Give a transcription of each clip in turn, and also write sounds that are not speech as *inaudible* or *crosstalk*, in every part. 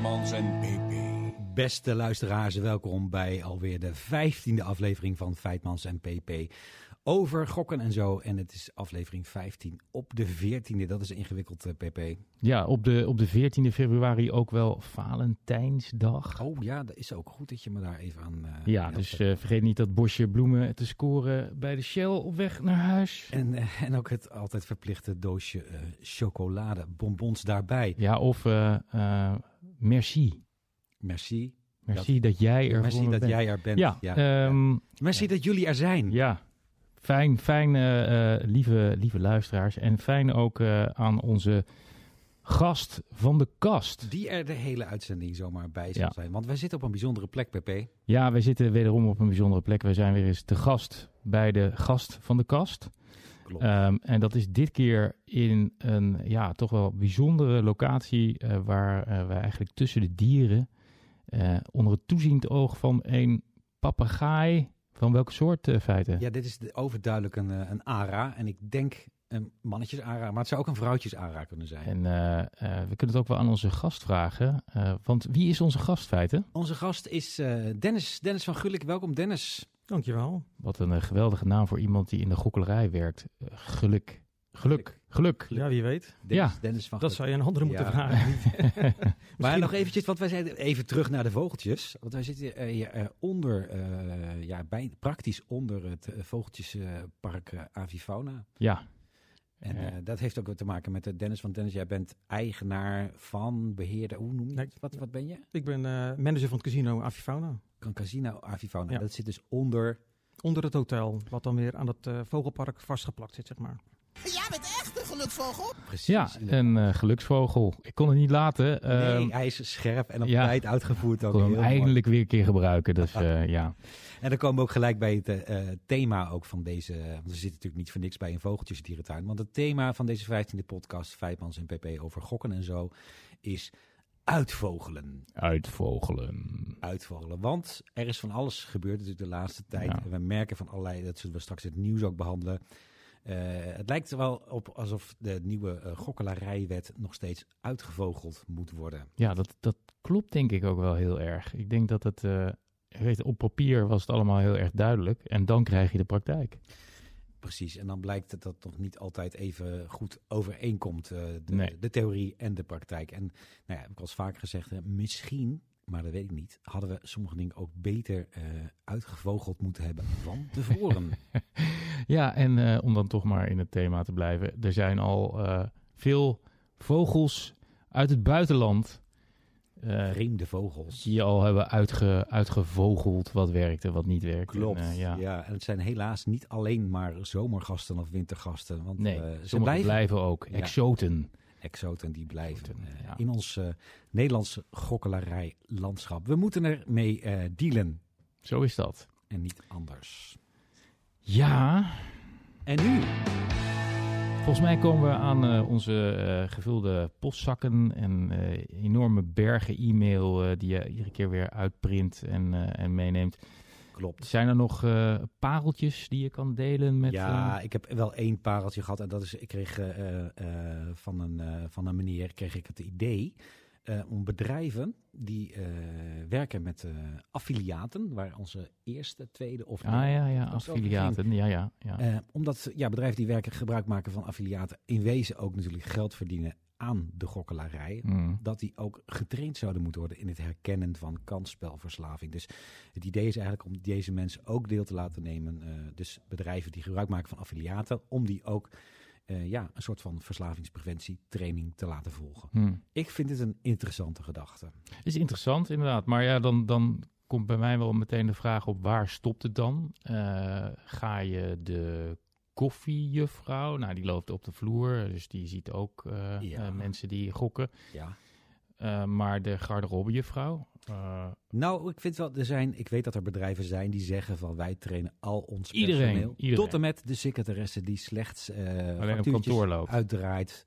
Feitmans en PP. Beste luisteraars, welkom bij alweer de vijftiende aflevering van Feitmans en PP. Over gokken en zo. En het is aflevering 15 op de 14e. Dat is ingewikkeld, eh, PP. Ja, op de, op de 14e februari ook wel Valentijnsdag. Oh ja, dat is ook goed dat je me daar even aan. eh, ja, dus eh, vergeet niet dat bosje bloemen te scoren bij de Shell op weg naar huis. en, eh, en ook het altijd verplichte doosje eh chocolade, bonbons daarbij. Ja, of eh, eh, merci. Merci. Merci dat, jij er Merci dat bent. jij er bent. Ja, ja. ehm, Merci dat jullie er zijn. ja. Fijn, fijn eh, eh, lieve, lieve luisteraars. En fijn ook eh, aan onze gast van de kast. Die er de hele uitzending zomaar bij zal Ja. zijn. Want wij zitten op een bijzondere plek, PP. Ja, wij zitten wederom op een bijzondere plek. Wij zijn weer eens te gast bij de gast van de kast. Klopt. Ehm, en dat is dit keer in een ja, toch wel bijzondere locatie eh, waar eh, wij eigenlijk tussen de dieren eh, onder het toeziend oog van een papegaai van welke soort feiten? Ja, dit is de- overduidelijk een, een ARA. En ik denk een mannetjes-ARA, maar het zou ook een vrouwtjes-ARA kunnen zijn. En we kunnen het ook wel aan onze gast vragen. want wie is onze gast feiten? Onze gast is Dennis, Dennis van Gulik. Welkom, Dennis. Dankjewel. Wat een eh, geweldige naam voor iemand die in de gokkelerij werkt. Eh, geluk. Geluk. Geluk. Ja, wie weet. Dennis, Ja, Dennis van Dat zou je een andere moeten Ja. vragen. *laughs* Maar nog eventjes, want wij zijn even terug naar de vogeltjes. Want wij zitten eh, hier eh, onder, eh, ja, bij, praktisch onder het vogeltjespark eh, Avifauna. Ja, En Ja. eh, dat heeft ook te maken met Dennis. Want Dennis, jij bent eigenaar van, beheerder, hoe noem je Nee. het? Wat, wat ben je? Ik ben eh, manager van het casino Avifauna. Een casino Avifauna. Ja. Dat zit dus onder... Onder het hotel, wat dan weer aan het eh, vogelpark vastgeplakt zit, zeg maar. Een geluksvogel. Precies. ja een eh, geluksvogel. Ik kon het niet laten. Ehm, Nee, hij is scherp en op ja. tijd uitgevoerd ik ook. kon hem mooi. eindelijk weer een keer gebruiken. Dus *laughs* eh, ja. En dan komen we ook gelijk bij het eh, thema ook van deze... Want we zitten natuurlijk niet voor niks bij een vogeltjesdierentuin. Want het thema van deze 15e podcast, Vijfmans en PP over gokken en zo, is uitvogelen. Uitvogelen. Uitvogelen. Want er is van alles gebeurd natuurlijk de laatste tijd. Ja. En we merken van allerlei, dat zullen we straks het nieuws ook behandelen. Eh, het lijkt er wel op alsof de nieuwe eh, gokkelarijwet nog steeds uitgevogeld moet worden. Ja, dat, dat klopt denk ik ook wel heel erg. Ik denk dat het... eh, weet, op papier was het allemaal heel erg duidelijk. En dan krijg je de praktijk. Precies, en dan blijkt dat dat nog niet altijd even goed overeenkomt, de, Nee. de theorie en de praktijk. En nou ja, heb ik al eens vaker gezegd, misschien, maar dat weet ik niet, hadden we sommige dingen ook beter eh, uitgevogeld moeten hebben van tevoren. *laughs* Ja, en eh, om dan toch maar in het thema te blijven. Er zijn al eh, veel vogels uit het buitenland... Vreemde vogels. die al hebben uitge, uitgevogeld wat werkt en wat niet werkt. Klopt, En, ja. ja. En het zijn helaas niet alleen maar zomergasten of wintergasten. Want Nee, ze blijven, blijven, ook. Ja. Exoten. Exoten die blijven Exoten, eh, ja. in ons eh, Nederlandse gokkelarij-landschap. We moeten ermee eh dealen Zo is dat. en niet anders. Ja, En nu? volgens mij komen we aan onze gevulde postzakken en enorme bergen e-mail die je iedere keer weer uitprint en, en meeneemt. Klopt. Zijn er nog eh, pareltjes die je kan delen met... ja, eh, ik heb wel één pareltje gehad. En dat is, ik kreeg eh, van, een, van een meneer kreeg ik het idee om bedrijven die werken met affiliaten, waar onze eerste, tweede of ah ja, ja, affiliaten. Ja, ja, ja. Omdat ja, bedrijven die werken gebruik maken van affiliaten in wezen ook natuurlijk geld verdienen aan de gokkelarij. Mm. Dat die ook getraind zouden moeten worden in het herkennen van kansspelverslaving. Dus het idee is eigenlijk om deze mensen ook deel te laten nemen. eh, dus bedrijven die gebruik maken van affiliaten, om die ook eh, ja, een soort van verslavingspreventietraining te laten volgen. Mm. Ik vind het een interessante gedachte. Is interessant, inderdaad. Maar ja, dan, dan komt bij mij wel meteen de vraag op waar stopt het dan? Eh, ga je de koffiejuffrouw, nou die loopt op de vloer, dus die ziet ook eh, Ja. eh, mensen die gokken. Ja. Eh, maar de garderobejuffrouw, Nou, ik vind wel, er zijn, ik weet dat er bedrijven zijn die zeggen van wij trainen al ons Iedereen, personeel. iedereen. Tot en met de secretaresse die slechts eh op kantoor loopt. uitdraait,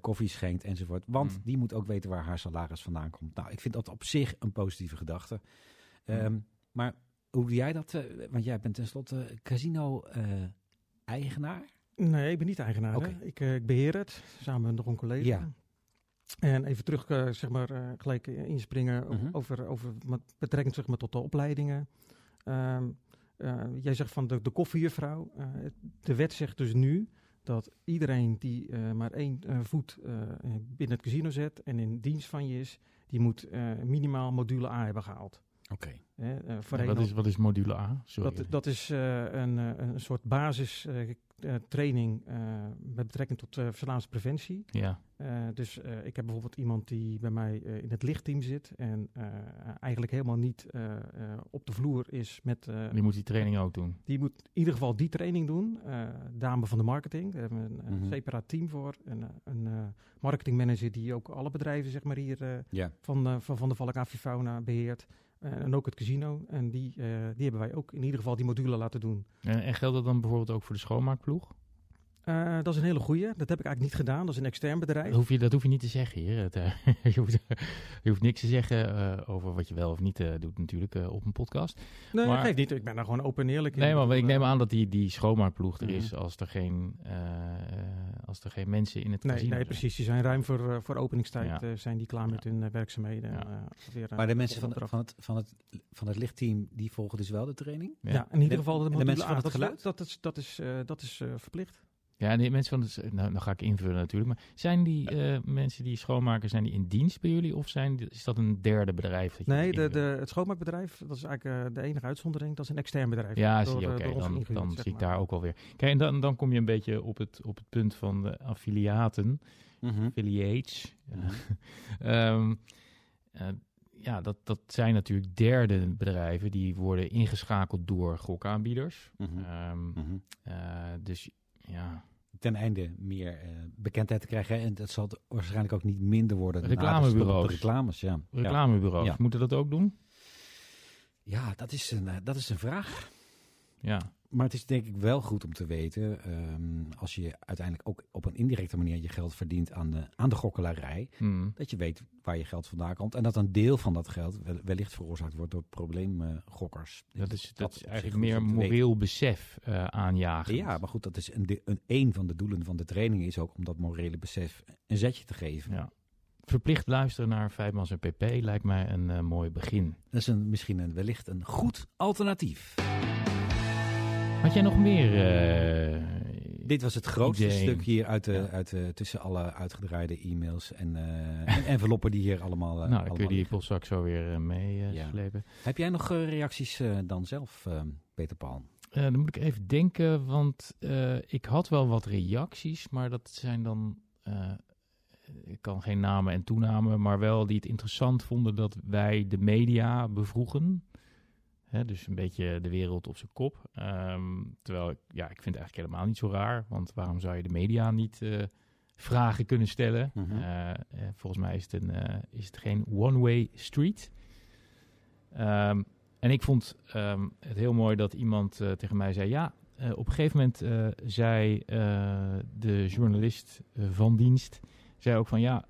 koffie schenkt enzovoort. Want Mm. die moet ook weten waar haar salaris vandaan komt. Nou, ik vind dat op zich een positieve gedachte. Mm. Ehm, maar hoe doe jij dat? want jij bent tenslotte casino-eigenaar. Nee, ik ben niet eigenaar. Ik, eh, ik beheer het, samen met nog een collega. Ja. En even terug, eh, zeg maar, eh, gelijk inspringen Mhm. over, over betrekking zeg maar, tot de opleidingen. Ehm, eh, jij zegt van de, de koffiejuffrouw. De wet zegt dus nu dat iedereen die maar één voet eh, binnen het casino zet en in dienst van je is, die moet minimaal module A hebben gehaald. Oké. Eh, wat, is, wat is module A? Sorry. dat, dat is eh, een, eh, een soort basis training eh, met betrekking tot uh, verslavingspreventie. ja. Uh, dus uh, ik heb bijvoorbeeld iemand die bij mij uh, in het lichtteam zit en uh, eigenlijk helemaal niet uh, op de vloer is met. die moet die training ook doen. Die moet in ieder geval die training doen. dame van de marketing, daar hebben we een, Mhm. een separaat team voor. En, een marketingmanager die ook alle bedrijven zeg maar hier Ja. van, van Van de Valk Avifauna beheert. Uh, en ook het casino. En die, uh, die hebben wij ook in ieder geval die module laten doen. En, en geldt dat dan bijvoorbeeld ook voor de schoonmaakploeg? Uh, dat is een hele goeie. Dat heb ik eigenlijk niet gedaan. Dat is een extern bedrijf. Dat hoef je, dat hoef je niet te zeggen hier. Het, uh, *laughs* je, hoeft, je, hoeft, niks te zeggen uh, over wat je wel of niet doet natuurlijk op een podcast. Nee, maar, dat geeft niet. Ik ben daar gewoon open en eerlijk in. Nee, maar ik neem aan dat die, die schoonmaakploeg er is als er geen, uh, als er geen mensen in het nee, casino Nee, zijn. precies. Die zijn ruim voor, uh, voor openingstijd. Ja. zijn die klaar met hun werkzaamheden. Ja. En, weer, maar de mensen van, van, het, van, het, van het lichtteam, die volgen dus wel de training? Ja, ja in ieder geval de, de, de mensen van het dat, geluid? Dat is, dat is, uh, dat is verplicht. Ja, die mensen van het, nou, dan ga ik invullen natuurlijk. Maar zijn die uh, mensen die schoonmaken, zijn die in dienst bij jullie? Of zijn, is dat een derde bedrijf? Dat nee, de, de, het schoonmaakbedrijf, dat is eigenlijk uh, de enige uitzondering. Dat is een extern bedrijf. Ja, zie je, oké. Okay, dan, dan zie ik daar ook wel weer. Kijk, en dan, dan kom je een beetje op het, op het punt van de affiliaten. Mm -hmm. Affiliates. Mhm. Mm -hmm. um, uh, ja, dat, dat zijn natuurlijk derde bedrijven die worden ingeschakeld door gokaanbieders. Mhm. Mm -hmm. um, dus ja, ten einde meer uh, bekendheid te krijgen. En dat zal waarschijnlijk ook niet minder worden. Reclamebureaus. De reclames, ja. Reclamebureaus. Ja. Moeten dat ook doen? Ja, dat is een, uh, dat is een vraag. Ja. Maar het is denk ik wel goed om te weten, um, als je uiteindelijk ook op een indirecte manier je geld verdient aan de, aan de gokkelarij, mm. dat je weet waar je geld vandaan komt. En dat een deel van dat geld wellicht veroorzaakt wordt door probleemgokkers. Dat is, dat, dat is eigenlijk meer moreel besef uh, aanjagen. Ja, maar goed, dat is een, een, een van de doelen van de training is ook om dat morele besef een zetje te geven. Ja. Verplicht luisteren naar Vijfmans en PP lijkt mij een uh, mooi begin. Dat is een, misschien een, wellicht een goed alternatief. Had jij nog meer? Uh, Dit was het grootste ideeën. stuk hier uit de, ja. uit de, tussen alle uitgedraaide e-mails en, uh, en enveloppen die hier allemaal. Uh, nou, allemaal kun je die postzak zo weer meeslepen. Ja. Heb jij nog reacties dan zelf, Peter Paul? Dan moet ik even denken, want ik had wel wat reacties, maar dat zijn dan. Ik kan geen namen en toenamen, maar wel die het interessant vonden dat wij de media bevroegen. Hè, dus een beetje de wereld op zijn kop. Um, terwijl ik, ja, ik vind het eigenlijk helemaal niet zo raar, want waarom zou je de media niet vragen kunnen stellen? Mhm. Mm -hmm. volgens mij is het, een, is het geen one-way street. Um, en ik vond um, het heel mooi dat iemand tegen mij zei: Ja, op een gegeven moment zei de journalist van dienst zei ook van ja,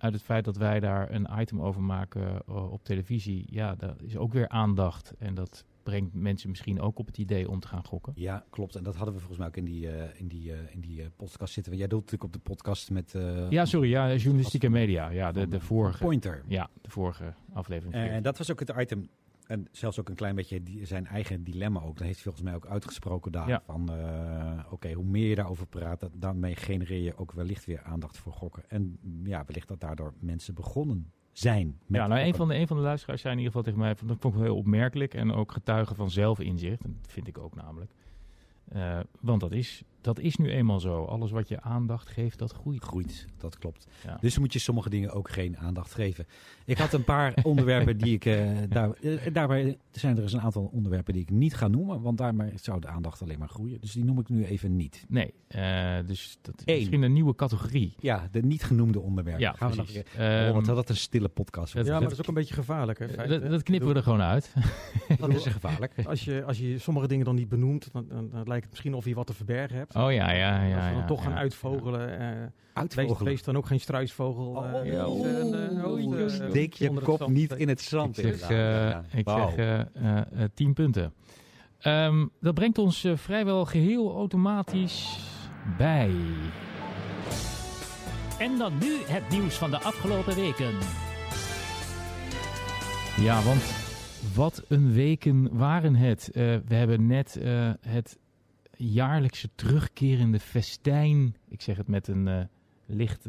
uit het feit dat wij daar een item over maken op televisie, ja, daar is ook weer aandacht. En dat brengt mensen misschien ook op het idee om te gaan gokken. Ja, klopt. En dat hadden we volgens mij ook in die, in die, in die podcast zitten. Jij doet natuurlijk op de podcast met. ja, sorry, ja, journalistieke media. Ja, de, de vorige. Pointer. Ja, de vorige aflevering. En dat was ook het item en zelfs ook een klein beetje die, zijn eigen dilemma ook. Dat heeft volgens mij ook uitgesproken daar. Ja. Van, uh, oké, okay, hoe meer je daarover praat, dat, daarmee genereer je ook wellicht weer aandacht voor gokken. En ja, wellicht dat daardoor mensen begonnen zijn. ja, nou, een van, de, een van de luisteraars zei in ieder geval tegen mij, dat vond ik heel opmerkelijk en ook getuigen van zelfinzicht. Dat vind ik ook namelijk. Uh, want dat is, dat is nu eenmaal zo. Alles wat je aandacht geeft, dat groeit. Groeit, dat klopt. Ja. Dus moet je sommige dingen ook geen aandacht geven. Ik had een paar *laughs* onderwerpen die ik... Uh, daar, uh, daarbij zijn er eens een aantal onderwerpen die ik niet ga noemen. Want daarmee zou de aandacht alleen maar groeien. Dus die noem ik nu even niet. Nee, dus dat is Eén. misschien een nieuwe categorie. Ja, de niet genoemde onderwerpen. Ja, Gaan precies. we nog, oh, want dat is een stille podcast. Ja, maar dat is ook een beetje gevaarlijk. Hè, dat, dat knippen we er gewoon uit. dat is gevaarlijk. Als je, als je sommige dingen dan niet benoemt, dan, dan, dan lijkt het misschien of je wat te verbergen hebt. Oh ja, ja, ja. Als we dan ja, toch ja, gaan uitvogelen. Ja. Uh, uitvogelen. Wees, wees, dan ook geen struisvogel. Oh, uh, oh, uh, uh, steek je kop niet in het zand. Ik zeg, ja. ik wow. zeg tien punten. Um, dat brengt ons vrijwel geheel automatisch bij. En dan nu het nieuws van de afgelopen weken. Ja, want wat een weken waren het. Uh, we hebben net uh, het jaarlijkse terugkerende festijn. Ik zeg het met een uh, licht,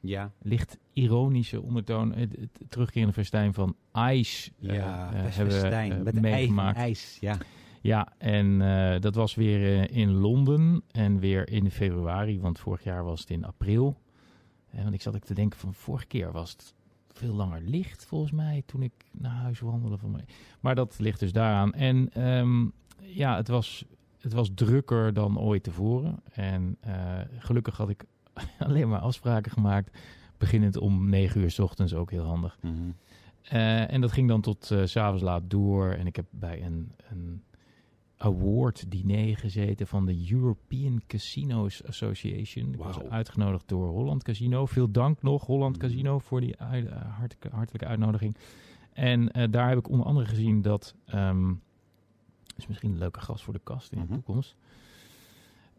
ja. licht ironische ondertoon. Het, het, terugkerende festijn van ICE. Ja, hebben festijn. met meegemaakt. ijs, ja. Ja, en dat was weer in Londen en weer in februari, want vorig jaar was het in april. want ik zat ik te denken van vorige keer was het veel langer licht, volgens mij, toen ik naar huis wandelde. Van mij. Maar dat ligt dus daaraan. En um, ja, het was, het was drukker dan ooit tevoren. En uh, gelukkig had ik *laughs* alleen maar afspraken gemaakt. Beginnend om negen uur s ochtends, ook heel handig. Mm -hmm. uh, en dat ging dan tot uh, s'avonds laat door. En ik heb bij een, een award diner gezeten van de European Casinos Association. Ik was uitgenodigd door Holland Casino. Veel dank nog, Holland Casino, voor die uit, hartelijke, hartelijke, uitnodiging. En daar heb ik onder andere gezien dat... Um, is misschien een leuke gast voor de kast in mm -hmm. de toekomst.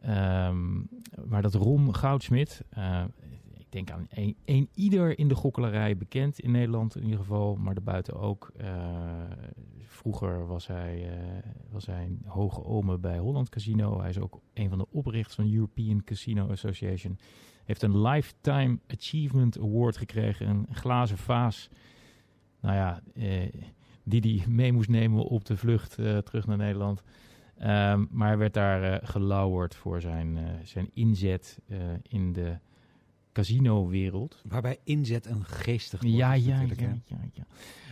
Um, maar dat Ron Goudsmit... Uh, ik denk aan een, een, ieder in de gokkelarij bekend in Nederland in ieder geval, maar daarbuiten ook. Uh, vroeger was hij, uh, was hij een hoge ome bij Holland Casino. Hij is ook een van de oprichters van European Casino Association. Heeft een Lifetime Achievement Award gekregen, een glazen vaas. Nou ja, die hij mee moest nemen op de vlucht terug naar Nederland. Um, maar hij werd daar gelauwerd voor zijn, zijn inzet in de casino-wereld. Waarbij inzet een geestig woord ja, is ja, ja, ja, ja.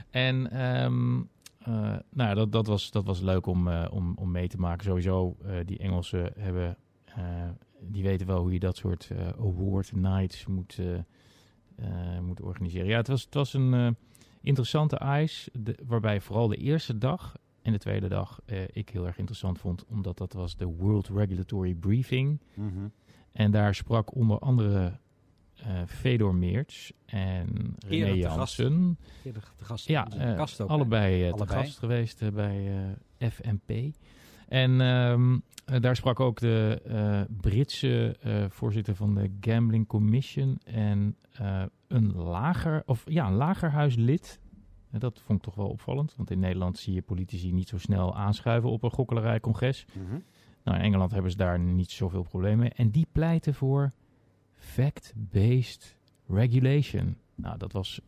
En um, uh, nou, dat, dat, was, dat was leuk om, uh, om, om mee te maken. Sowieso, uh, die Engelsen hebben, die weten wel hoe je dat soort award nights moet, moet organiseren. Ja, het was, het was een interessante de, waarbij vooral de eerste dag en de tweede dag ik heel erg interessant vond, omdat dat was de World Regulatory Briefing. Mm -hmm. En daar sprak onder andere uh, Fedor Meerts en René Jansen. Eerder te gast. Ja, uh, gast ook, allebei, uh, allebei te gast geweest bij FNP. En um, daar sprak ook de Britse voorzitter van de Gambling Commission en een lager, of ja, een lagerhuislid. Dat vond ik toch wel opvallend, want in Nederland zie je politici niet zo snel aanschuiven op een gokkelerijcongres. Mm -hmm. Nou, in Engeland hebben ze daar niet zoveel problemen mee. En die pleiten voor fact-based regulation. Nou, dat was.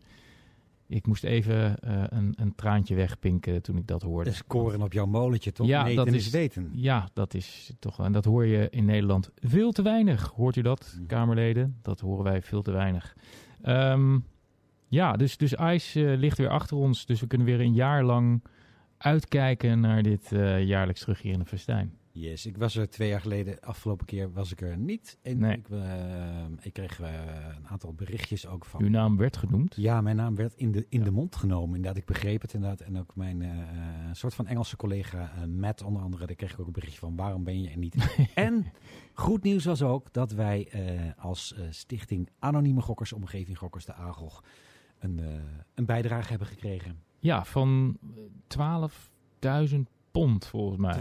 Ik moest even uh, een, een, traantje wegpinken toen ik dat hoorde. De scoren op jouw molentje, toch? Ja, Meten dat is weten. Ja, dat is toch. En dat hoor je in Nederland veel te weinig. Hoort u dat, Mm. Kamerleden? Dat horen wij veel te weinig. Um, ja, dus, dus ICE uh, ligt weer achter ons. Dus we kunnen weer een jaar lang uitkijken naar dit uh, jaarlijks terugkerende festijn. Yes, ik was er twee jaar geleden, afgelopen keer was ik er niet. En Nee. ik, uh, ik kreeg uh, een aantal berichtjes ook van... Uw naam werd genoemd. Ja, mijn naam werd in de, in Ja. de mond genomen. Inderdaad, ik begreep het inderdaad. En ook mijn uh, soort van Engelse collega Matt onder andere, daar kreeg ik ook een berichtje van waarom ben je er niet. *laughs* en goed nieuws was ook dat wij als stichting Anonieme Gokkers, Omgeving Gokkers, de AGOG, een, een bijdrage hebben gekregen. Ja, van 12.000 pond volgens mij.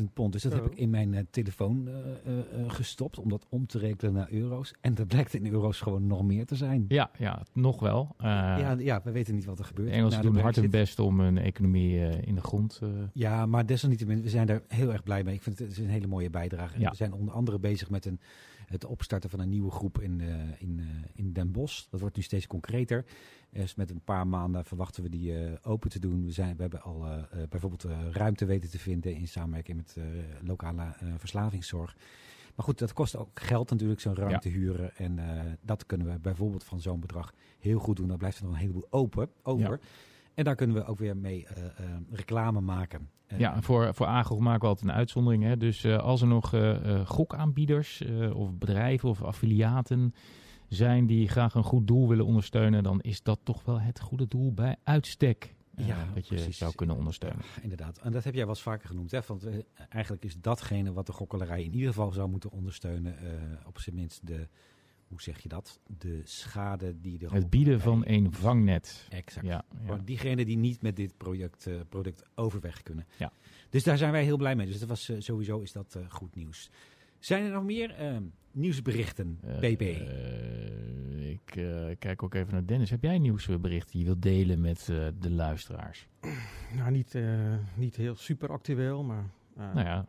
12.000 pond. Dus dat heb ik in mijn uh, telefoon uh, uh, gestopt om dat om te rekenen naar euro's. En dat blijkt in euro's gewoon nog meer te zijn. Ja, ja nog wel. Uh, ja, ja, we weten niet wat er gebeurt. de Engelsen Na doen hard hun Brexit. best om hun economie uh, in de grond... Uh, Ja, maar desalniettemin, we zijn daar heel erg blij mee. Ik vind het, het is een hele mooie bijdrage. En Ja. We zijn onder andere bezig met een, het opstarten van een nieuwe groep in, eh, in, eh, in Den Bosch. Dat wordt nu steeds concreter. Dus met een paar maanden verwachten we die eh, open te doen. We, zijn, we hebben al eh, eh, bijvoorbeeld eh, ruimte weten te vinden in samenwerking met eh, lokale eh, verslavingszorg. Maar goed, dat kost ook geld natuurlijk, zo'n ruimte huren. En eh, dat kunnen we bijvoorbeeld van zo'n bedrag heel goed doen. Dan blijft er nog een heleboel open, over. Ja. En daar kunnen we ook weer mee eh, eh, reclame maken. Eh, ja, voor, voor maken we altijd een uitzondering. Hè? Dus als er nog gokaanbieders of bedrijven of affiliaten zijn die graag een goed doel willen ondersteunen, dan is dat toch wel het goede doel bij uitstek. Ja, dat je precies. zou kunnen ondersteunen. Ja, inderdaad. En dat heb jij wel eens vaker genoemd. Hè? Want eigenlijk is datgene wat de gokkelarij in ieder geval zou moeten ondersteunen. op zijn minst de, hoe zeg je dat? De schade die de Het bieden van een vangnet. Exact. Ja, ja. Voor diegenen die niet met dit project, eh, product overweg kunnen. Ja. Dus daar zijn wij heel blij mee. Dus dat was, eh, sowieso is dat eh, goed nieuws. Zijn er nog meer nieuwsberichten, eh, ik eh, kijk ook even naar Dennis. Heb jij nieuwsberichten die je wilt delen met eh, de luisteraars? Nou, niet, eh, niet heel super actueel, maar eh, Nou ja,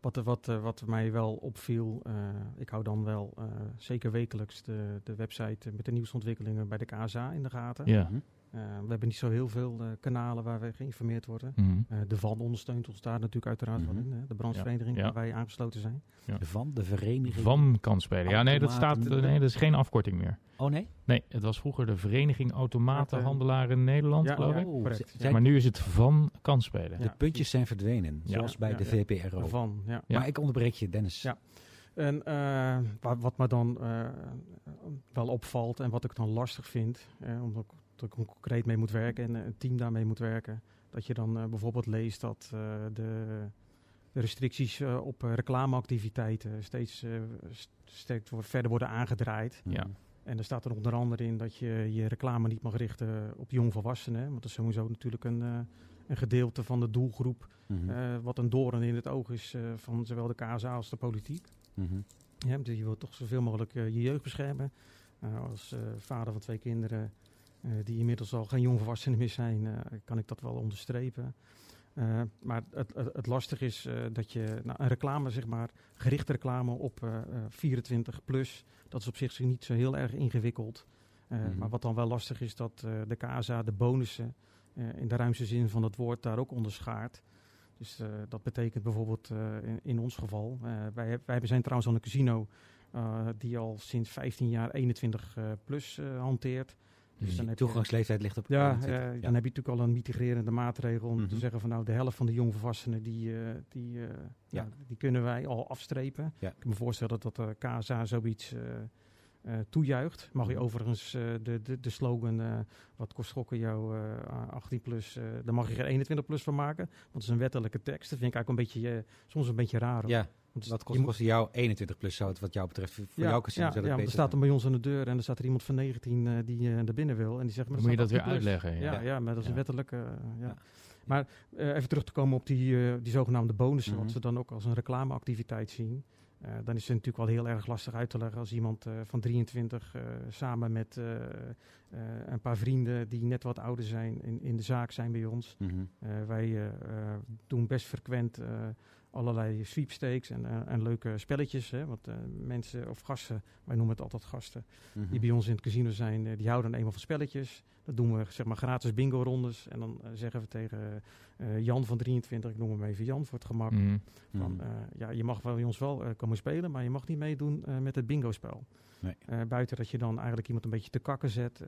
wat, wat, eh, wat mij wel opviel, eh, ik hou dan wel eh, zeker wekelijks de, de website met de nieuwsontwikkelingen bij de KSA in de gaten. ja. Eh, we hebben niet zo heel veel eh, kanalen waar we geïnformeerd worden. Mhm. Eh, de VAN ondersteunt ons daar natuurlijk uiteraard wel Mhm. in, hè, de branchevereniging Ja, ja. waar wij aangesloten zijn. Van de vereniging. Van kan spelen. Ja, nee dat, staat, nee, dat is geen afkorting meer. Oh nee? Nee, het was vroeger de Vereniging Automatenhandelaren Nederland, Ja, geloof ja, ik. Oh, correct. Maar nu is het van kan spelen. De puntjes zijn verdwenen, Ja. zoals bij Ja, de ja. VPRO. De VAN, ja. Ja. Maar ik onderbreek je, Dennis. Ja. En eh, wat, wat me dan eh, wel opvalt en wat ik dan lastig vind, eh, omdat ik, concreet mee moet werken en een team daarmee moet werken, dat je dan eh, bijvoorbeeld leest dat eh, de, de restricties eh, op reclameactiviteiten steeds st- steeds wordt- verder worden aangedraaid. Ja. En er staat er onder andere in dat je je reclame niet mag richten op jongvolwassenen, want dat is sowieso natuurlijk een, een gedeelte van de doelgroep, Mhm. wat een doorn in het oog is van zowel de KSA als de politiek. Mhm. Ja, dus je wilt toch zoveel mogelijk je jeugd beschermen. Als vader van twee kinderen die inmiddels al geen jongvolwassenen meer zijn, eh, kan ik dat wel onderstrepen. Eh, maar het, het, het lastig is eh, dat je nou, een reclame, zeg maar, gerichte reclame op eh, eh, 24 plus, dat is op zich niet zo heel erg ingewikkeld. Eh, Mhm. Maar wat dan wel lastig is, dat eh, de KSA de bonussen eh, in de ruimste zin van het woord daar ook onderschaart. Dus eh, dat betekent bijvoorbeeld eh, in, in ons geval, eh, wij, wij zijn trouwens al een casino eh, die al sinds 15 jaar 21 eh, plus eh, hanteert. Dus dan je- toegangsleeftijd ligt op Ja, 21. eh, Ja. dan heb je natuurlijk al een mitigerende maatregel om te Mhm. zeggen van nou de helft van de jongvolwassenen die, eh, die, eh, Ja. die kunnen wij al afstrepen. Ja. Ik kan me voorstellen dat de KSA zoiets eh, eh, toejuicht. Mag je Mhm. overigens eh, de, de, de slogan eh, wat kost schokken jou eh, 18 plus, eh daar mag je geen 21 plus van maken. Want het is een wettelijke tekst. Dat vind ik eigenlijk een beetje, eh, soms een beetje raar. hoor. Ja, Want wat je kost, jou 21 plus zou het wat jou betreft voor ja, jouw casino ja, ja, dat want er staat er bij ons aan de deur en er staat er iemand van 19 eh, die eh naar binnen wil. En die zegt, maar Dan moet je dat weer staat 18 plus. uitleggen. Ja. Ja, ja, maar dat is Ja. een wettelijke. eh, ja. Ja. Maar eh, even terug te komen op die, eh, die zogenaamde bonussen, Mhm. wat ze dan ook als een reclameactiviteit zien. Eh, dan is het natuurlijk wel heel erg lastig uit te leggen als iemand eh, van 23 eh, samen met een paar vrienden die net wat ouder zijn in, in de zaak zijn bij ons. Mhm. Wij doen best frequent allerlei sweepstakes en, eh, en leuke spelletjes. Hè, want eh, mensen of gasten, wij noemen het altijd gasten, Mhm. die bij ons in het casino zijn, eh, die houden dan eenmaal van spelletjes. Dat doen we zeg maar gratis bingo rondes. En dan zeggen we tegen eh, Jan van 23, ik noem hem even Jan voor het gemak. Mhm. Van, Mhm. eh, ja, je mag wel bij ons wel eh, komen spelen, maar je mag niet meedoen eh, met het bingo spel. Nee. Eh, buiten dat je dan eigenlijk iemand een beetje te kakken zet,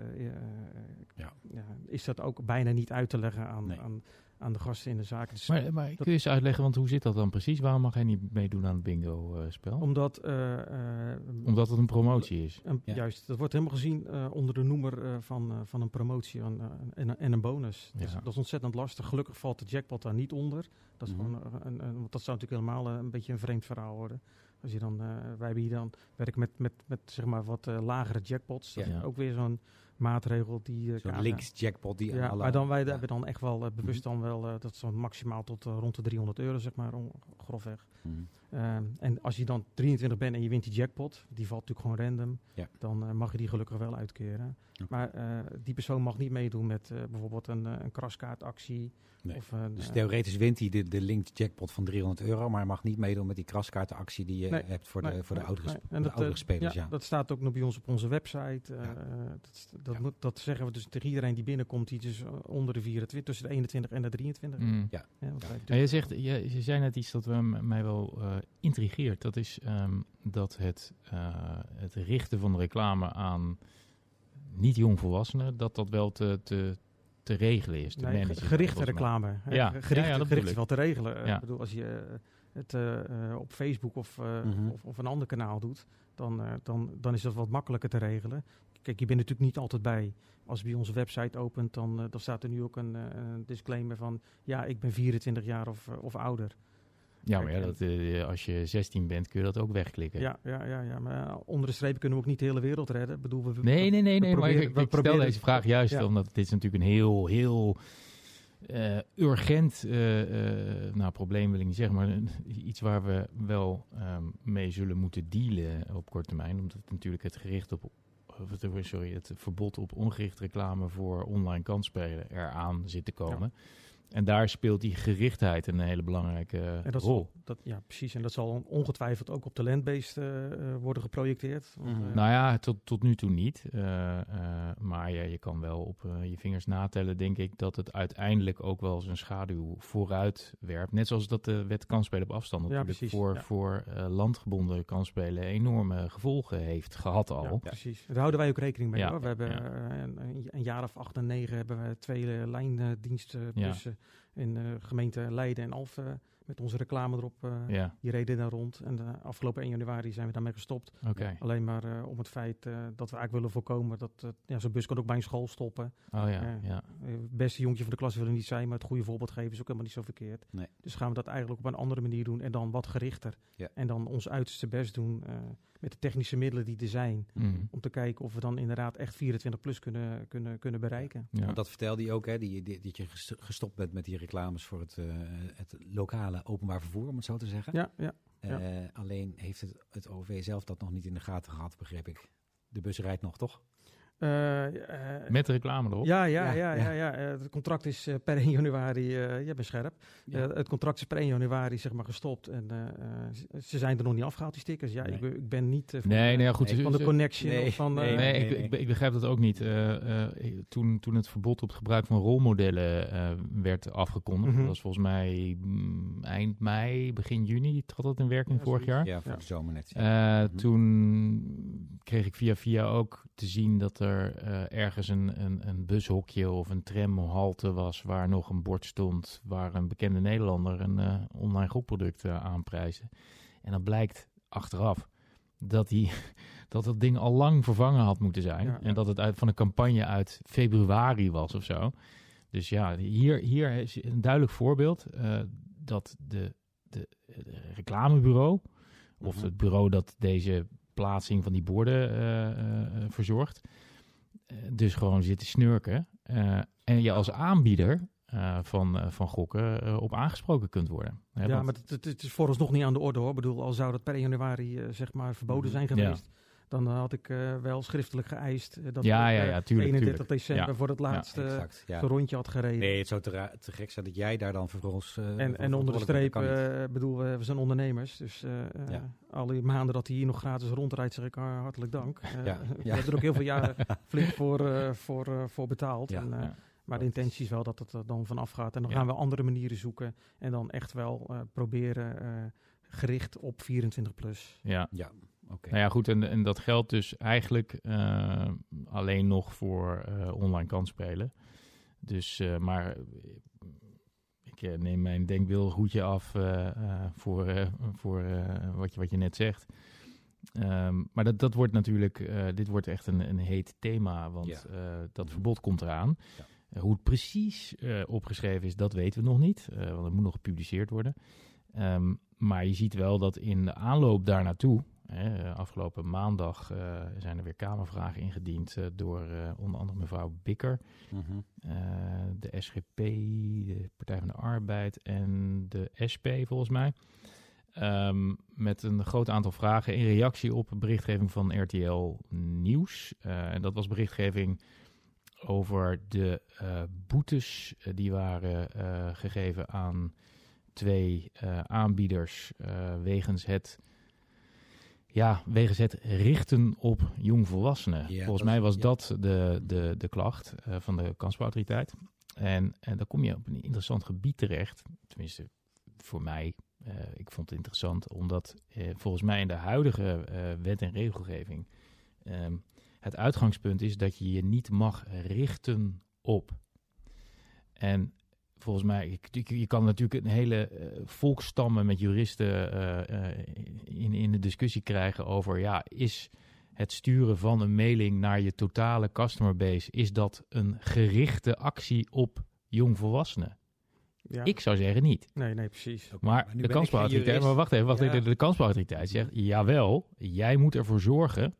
Ja. ja, is dat ook bijna niet uit te leggen aan, Nee. aan, aan de gasten in de zaak. Dus Maar, maar kun je eens uitleggen, want hoe zit dat dan precies? Waarom mag hij niet meedoen aan het bingo-spel? omdat, eh, eh, Omdat het een promotie is. een- Ja. Juist, dat wordt helemaal gezien eh, onder de noemer eh, van, eh, van een promotie en, eh, en, en een bonus. Dus dat is ontzettend lastig. Gelukkig valt de jackpot daar niet onder. Dat, is Mhm. gewoon, een, een, want dat zou natuurlijk helemaal een beetje een vreemd verhaal worden. Als je dan, eh, wij hebben hier dan werken met, met, met zeg maar wat eh, lagere jackpots. Dat Ja. is ook weer zo'n maatregel die... eh, Zo'n KSA links jackpot die Ja, alle... maar dan wij ja. hebben dan echt wel eh, bewust Mhm. dan wel, eh, dat dan maximaal tot rond de 300 euro zeg maar, grofweg. Mhm. Ehm, en als je dan 23 bent en je wint die jackpot, die valt natuurlijk gewoon random, Ja. dan eh, mag je die gelukkig wel uitkeren. Maar eh, die persoon mag niet meedoen met eh, bijvoorbeeld een, eh, een kraskaartactie. Nee. Of een, Dus theoretisch wint hij de, de linked jackpot van 300 euro, maar hij mag niet meedoen met die kraskaartenactie die je Nee, hebt voor nee, de, voor de oudere, nee. sp- En voor de dat, oudere spelers. Ja, dat staat ook nog bij ons op onze website. eh, dat, dat, Ja. moet, dat zeggen we dus tegen iedereen die binnenkomt, die dus onder de 24, tussen de 21 en de 23. Mm. Ja, want je, zegt, je, je zei net iets dat we mij wel eh, intrigeert. Dat is ehm, dat het, eh, het richten van reclame aan niet-jongvolwassenen, dat dat wel te, te, te regelen is. Te Nee, managen, gerichte reclame. hè. Ja. Gericht, Ja, ja, dat gericht is wel te regelen. Eh, Ja. Ik bedoel, als je het eh, eh, op Facebook of, eh, Mhm. of, of een ander kanaal doet, dan, eh, dan, dan is dat wat makkelijker te regelen. Kijk, je bent natuurlijk niet altijd bij. Als je bij onze website opent, dan, dan staat er nu ook een, eh, een disclaimer van... ja, ik ben 24 jaar of, of ouder. Ja, maar ja, dat, eh, als je 16 bent, kun je dat ook wegklikken. Ja, ja, ja, ja, maar eh, onder de streep kunnen we ook niet de hele wereld redden. Ik bedoel, we, we- Nee, nee, nee, nee. Maar ik, ik stel deze vraag juist Ja. omdat dit is natuurlijk een heel, heel eh, urgent eh, eh, nou, probleem wil ik niet zeggen, maar iets waar we wel ehm, mee zullen moeten dealen op korte termijn. Omdat het natuurlijk het gericht op eh, sorry, het verbod op ongericht reclame voor online kansspelen eraan zit te komen. En daar speelt die gerichtheid een hele belangrijke En dat rol. zal, dat, ja, precies. En dat zal ongetwijfeld ook op de landbased eh, worden geprojecteerd. Mhm. eh, Nou ja, tot, tot nu toe niet. Eh, eh, maar ja, je kan wel op je vingers natellen, denk ik, dat het uiteindelijk ook wel zijn schaduw vooruit werpt. Net zoals dat de wet kansspelen op afstand Ja, natuurlijk precies, voor, ja. voor eh, landgebonden kansspelen enorme gevolgen heeft gehad al. Ja, precies. Daar houden wij ook rekening mee. Ja, Hoor. We hebben ja. een, een jaar of acht en negen hebben we twee eh, lijndienstbussen in de gemeente Leiden en Alphen met onze reclame erop. eh, Ja, Die reden daar rond. En de afgelopen 1 januari zijn we daarmee gestopt. Alleen maar eh, om het feit eh, dat we eigenlijk willen voorkomen dat eh, ja, zo'n bus kan ook bij een school stoppen. Oh ja, Ja. Eh, beste jongetje van de klas willen niet zijn, maar het goede voorbeeld geven is ook helemaal niet zo verkeerd. Nee. Dus gaan we dat eigenlijk op een andere manier doen en dan wat gerichter. Ja. En dan ons uiterste best doen eh, met de technische middelen die er zijn. Mm. Om te kijken of we dan inderdaad echt 24 plus kunnen, kunnen, kunnen bereiken. ja. Want dat vertelde hij ook, hè, die, die, dat je ges- gestopt bent met die reclames voor het, eh, het lokale openbaar vervoer, om het zo te zeggen. Ja, ja. ja. Eh, alleen heeft het, het OV zelf dat nog niet in de gaten gehad, begreep ik. De bus rijdt nog, toch? Eh, eh, Met reclame erop. Ja, ja, Ja, ja, ja. ja. ja, het contract is eh, per 1 *laughs* januari, eh jij bent scherp. Ja. Eh, het contract is per 1 januari zeg maar gestopt en eh, eh, ze- zijn er nog niet afgehaald, die stickers. Ja, Nee. ik, ben- ik ben niet van, Nee, de- nee, ja, goed. Van de connection van... nee, eh, Nee, nee, ik, nee. Ik, ik begrijp dat ook niet. Eh, eh, toen, toen het verbod op het gebruik van rolmodellen eh, werd afgekondigd, Mhm. dat was volgens mij mm, eind mei, begin juni, trad dat in werking Ja, vorig jaar. Ja, voor Ja. de zomer net. Eh, Mhm. Toen kreeg ik via via ook te zien dat er eh, ergens een, een, een bushokje of een tramhalte was waar nog een bord stond waar een bekende Nederlander een eh, online gokproduct eh, aanprijsde. En dan blijkt achteraf dat, die, *laughs* dat dat ding al lang vervangen had moeten zijn. Ja. En dat het uit, van een campagne uit februari was of zo. Dus ja, hier, hier is een duidelijk voorbeeld dat de, de, de reclamebureau, of Mhm. het bureau dat deze plaatsing van die borden verzorgt, dus gewoon zit te snurken. Eh, en je als aanbieder eh, van, eh, van gokken eh, op aangesproken kunt worden. Hè, ja, want- maar het, het, het is vooralsnog niet aan de orde hoor. Ik bedoel, al zou dat per 1 januari eh, zeg maar verboden zijn Mhm. Ja. Dan had ik eh, wel schriftelijk geëist eh, dat Ja, ik ja, eh, ja, tuurlijk, 31 tuurlijk. december Ja. voor het laatste exact. Ja. zo'n rondje had gereden. Nee, het zou te, te gek zijn dat jij daar dan vervolgens... voor En, en onder de streep, eh bedoel, we zijn ondernemers. Dus eh eh, alle maanden dat hij hier nog gratis rondrijdt, zeg ik ah, hartelijk dank. Ja, *laughs* We hebben er ook heel veel jaren *laughs* flink voor, eh, voor, eh, voor betaald. Ja. En, eh, Ja. maar de intentie is wel dat het er dan vanaf gaat. En dan Ja. gaan we andere manieren zoeken. En dan echt wel eh, proberen eh, gericht op 24 plus. ja. Ja, Nou ja, goed, en, en dat geldt dus eigenlijk eh, alleen nog voor eh, online kansspelen. Dus, eh, maar ik neem mijn denkbeeldhoedje af voor, voor wat, je, wat je net zegt. Ehm, maar dat, dat wordt natuurlijk, dit wordt echt een, een heet thema, want Ja. dat Mhm. verbod komt eraan. Ja. Hoe het precies opgeschreven is, dat weten we nog niet, want het moet nog gepubliceerd worden. Ehm, maar je ziet wel dat in de aanloop daar naartoe, hè, afgelopen maandag eh, zijn er weer Kamervragen ingediend eh, door eh, onder andere mevrouw Bikker, Mhm. de SGP, de Partij van de Arbeid en de SP volgens mij. Ehm, met een groot aantal vragen in reactie op berichtgeving van RTL Nieuws. En dat was berichtgeving over de boetes die waren gegeven aan twee aanbieders wegens het ja, wegens het richten op jongvolwassenen. Ja, Volgens mij was ja. dat de, de, de klacht eh, van de kansbouwautoriteit. En, en dan kom je op een interessant gebied terecht. Tenminste, voor mij. eh, ik vond het interessant, omdat eh, volgens mij in de huidige wet en regelgeving ehm, het uitgangspunt is dat je je niet mag richten op. En volgens mij, je kan natuurlijk een hele eh, volkstammen met juristen eh, eh, in, in de discussie krijgen over, ja, is het sturen van een mailing naar je totale customer base, is dat een gerichte actie op jongvolwassenen? Ja. Ik zou zeggen niet. Nee, nee, precies. Maar, de kansbouwautoriteit, maar wacht even, wacht Ja. even, de kansbouwautoriteit zegt, jawel, jij moet ervoor zorgen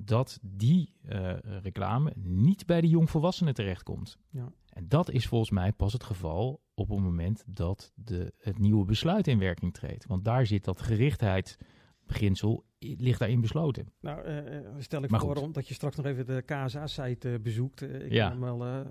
dat die eh, reclame niet bij de jongvolwassenen terechtkomt. Ja. En dat is volgens mij pas het geval op het moment dat de, het nieuwe besluit in werking treedt. Want daar zit dat gerichtheidsbeginsel ligt daarin besloten. Nou, eh, eh, stel ik Maar voor goed. om dat je straks nog even de KSA-site eh, bezoekt. Ik Ja. kan hem wel,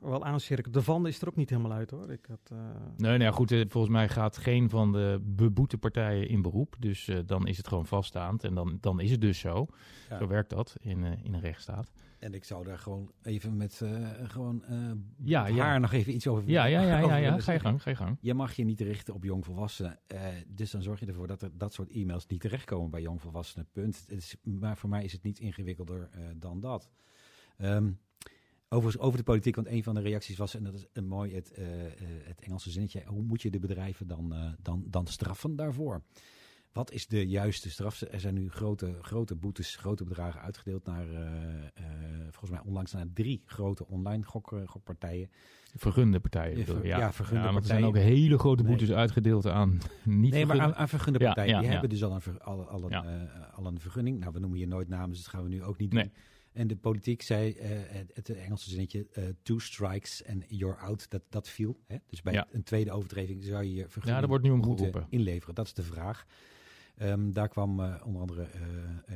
wel aancirkelen. De van is er ook niet helemaal uit hoor. Ik had, eh, Nee, nou ja, goed, volgens mij gaat geen van de beboete partijen in beroep. Dus eh, dan is het gewoon vaststaand. En dan, dan is het dus zo. Ja. Zo werkt dat in, in een rechtsstaat. En ik zou daar gewoon even met eh, gewoon eh, Ja, haar nog even iets over Ja, ja, ja, *laughs* ja, ja. Ga je gang, ga je gang. Je mag je niet richten op jongvolwassenen. eh dus dan zorg je ervoor dat er dat soort e-mails niet terechtkomen bij jongvolwassenen. Punt. Het is, maar voor mij is het niet ingewikkelder dan dat. Ehm, overigens over de politiek, want een van de reacties was, en dat is een mooi het, het Engelse zinnetje, hoe moet je de bedrijven dan, dan, dan straffen daarvoor? Wat is de juiste straf? Er zijn nu grote, grote boetes, grote bedragen uitgedeeld naar, eh, eh, volgens mij onlangs naar drie grote online gok, eh, gokpartijen. Vergunde partijen. Ja, ver- ja, ja, vergunde maar er zijn ook partijen. hele grote Nee. boetes uitgedeeld aan *laughs* niet Nee, maar aan, aan vergunde partijen. ja, die hebben dus al een, ver- al, al, een, Ja. al een vergunning. Nou, we noemen hier nooit namen, dus dat gaan we nu ook niet doen. Nee. En de politiek zei, het, het Engelse zinnetje, two strikes and you're out, dat, dat viel. Hè? Dus bij Ja. een tweede overtreding zou je je vergunning Ja, daar wordt nu om moeten geroepen. inleveren. Dat is de vraag. Ehm, daar kwam eh, onder andere eh,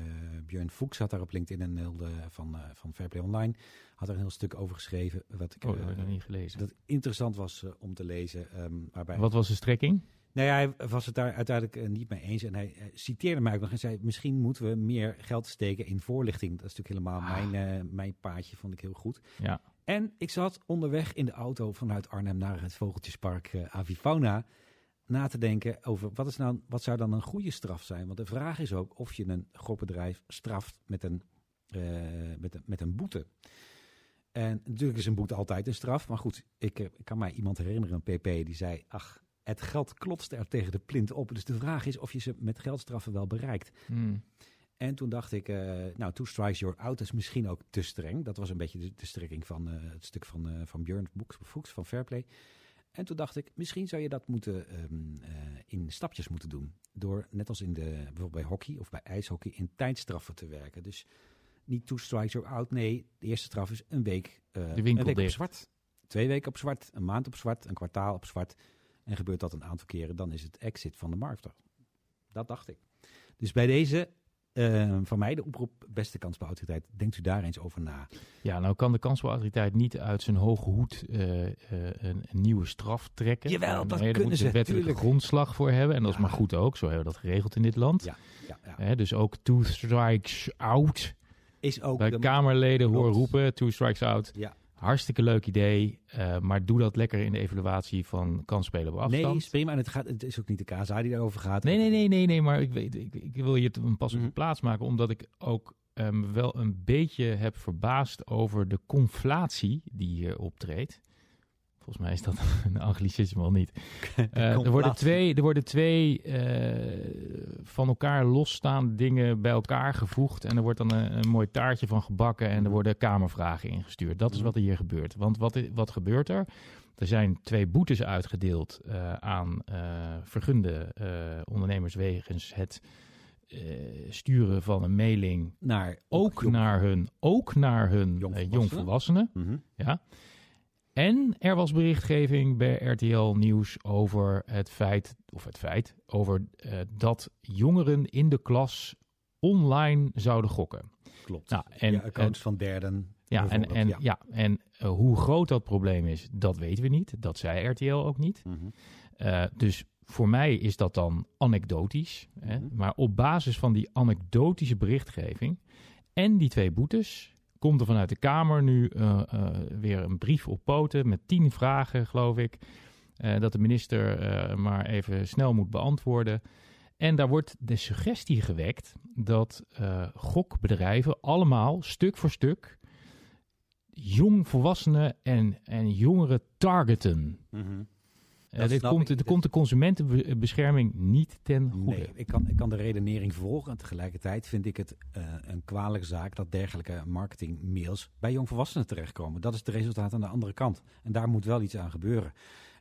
Björn Fuchs, had daar op LinkedIn een heel, van, van Fairplay Online, had er een heel stuk over geschreven. Wat ik Oh, dat heb ik nog niet gelezen. dat interessant was om te lezen. ehm, waarbij Wat was de strekking? nou ja, hij was het daar uiteindelijk niet mee eens. En hij, citeerde mij ook nog en zei... misschien moeten we meer geld steken in voorlichting. Dat is natuurlijk helemaal Ah. mijn, mijn paadje, vond ik heel goed. Ja. En ik zat onderweg in de auto vanuit Arnhem naar het Vogeltjespark Avifauna... na te denken over wat, is nou, wat zou dan een goede straf zijn. Want de vraag is ook of je een gokbedrijf straft met een, eh, met een, met een boete. En natuurlijk is een boete altijd een straf. Maar goed, ik, eh, ik kan mij iemand herinneren, een pp, die zei... ach, het geld klotste er tegen de plint op. Dus de vraag is of je ze met geldstraffen wel bereikt. Hmm. En toen dacht ik, eh, nou, two strikes you're out is misschien ook te streng. Dat was een beetje de, de strekking van het stuk van, eh van Björn Fuchs van Fairplay. En toen dacht ik, misschien zou je dat moeten ehm, eh, in stapjes moeten doen. Door, net als in de, bijvoorbeeld bij hockey of bij ijshockey, in tijdstraffen te werken. Dus niet two strikes you're out. Nee, de eerste straf is een week, eh, winkel een week op zwart. Twee weken op zwart, een maand op zwart, een kwartaal op zwart. En gebeurt dat een aantal keren, dan is het exit van de markt. Dat dacht ik. Dus bij deze, eh, van mij de oproep, beste kansbouwautoriteit, denkt u daar eens over na. Ja, nou kan de kansbouwautoriteit niet uit zijn hoge hoed eh, eh, een, een nieuwe straf trekken. Jawel, dat nee, kunnen daar moeten ze, ze wettelijke grondslag voor hebben. En dat is maar goed ook. Zo hebben we dat geregeld in dit land. Ja, ja, dus ook two strikes out. Is ook Bij de- Kamerleden horen Klopt. roepen, two strikes out. Ja. Hartstikke leuk idee. eh, maar doe dat lekker in de evaluatie van kansspelen op afstand. Nee, is prima. En het, gaat, het is ook niet de KSA die daarover gaat. Nee, nee, nee, nee, nee, maar ik, weet, ik, ik wil hier een pas op de Mhm. plaats maken, omdat ik ook ehm, wel een beetje heb verbaasd over de conflatie die hier optreedt. Volgens mij is dat *laughs* een anglicisme al niet. *laughs* Eh, er, worden twee, er worden twee eh, van elkaar losstaande dingen bij elkaar gevoegd. En er wordt dan een, een mooi taartje van gebakken en er Mhm. worden kamervragen ingestuurd. Dat is Mhm. wat er hier gebeurt. Want wat, wat gebeurt er? Er zijn twee boetes uitgedeeld eh, aan vergunde ondernemers wegens het sturen van een mailing. Naar, Ook jong- naar hun, ook naar hun Jongvolwassenen? jongvolwassenen. Mhm. Ja. En er was berichtgeving bij RTL Nieuws over het feit, of het feit, over eh, dat jongeren in de klas online zouden gokken. Klopt. Nou, en, ja, accounts van derden. Ja, en, en, ja. ja. en eh, hoe groot dat probleem is, dat weten we niet. Dat zei RTL ook niet. Mhm. Eh, dus voor mij is dat dan anekdotisch. Hè? Mhm. Maar op basis van die anekdotische berichtgeving en die twee boetes komt er vanuit de Kamer nu eh, eh, weer een brief op poten met tien vragen, geloof ik. eh, dat de minister maar even snel moet beantwoorden. En daar wordt de suggestie gewekt dat gokbedrijven allemaal stuk voor stuk jongvolwassenen en, en jongeren targeten. Eh, Dat dit komt, dit komt de consumentenbescherming niet ten goede. Nee, ik kan, ik kan de redenering volgen. En tegelijkertijd vind ik het eh, een kwalijke zaak dat dergelijke marketingmails bij jongvolwassenen terechtkomen. Dat is het resultaat aan de andere kant. En daar moet wel iets aan gebeuren.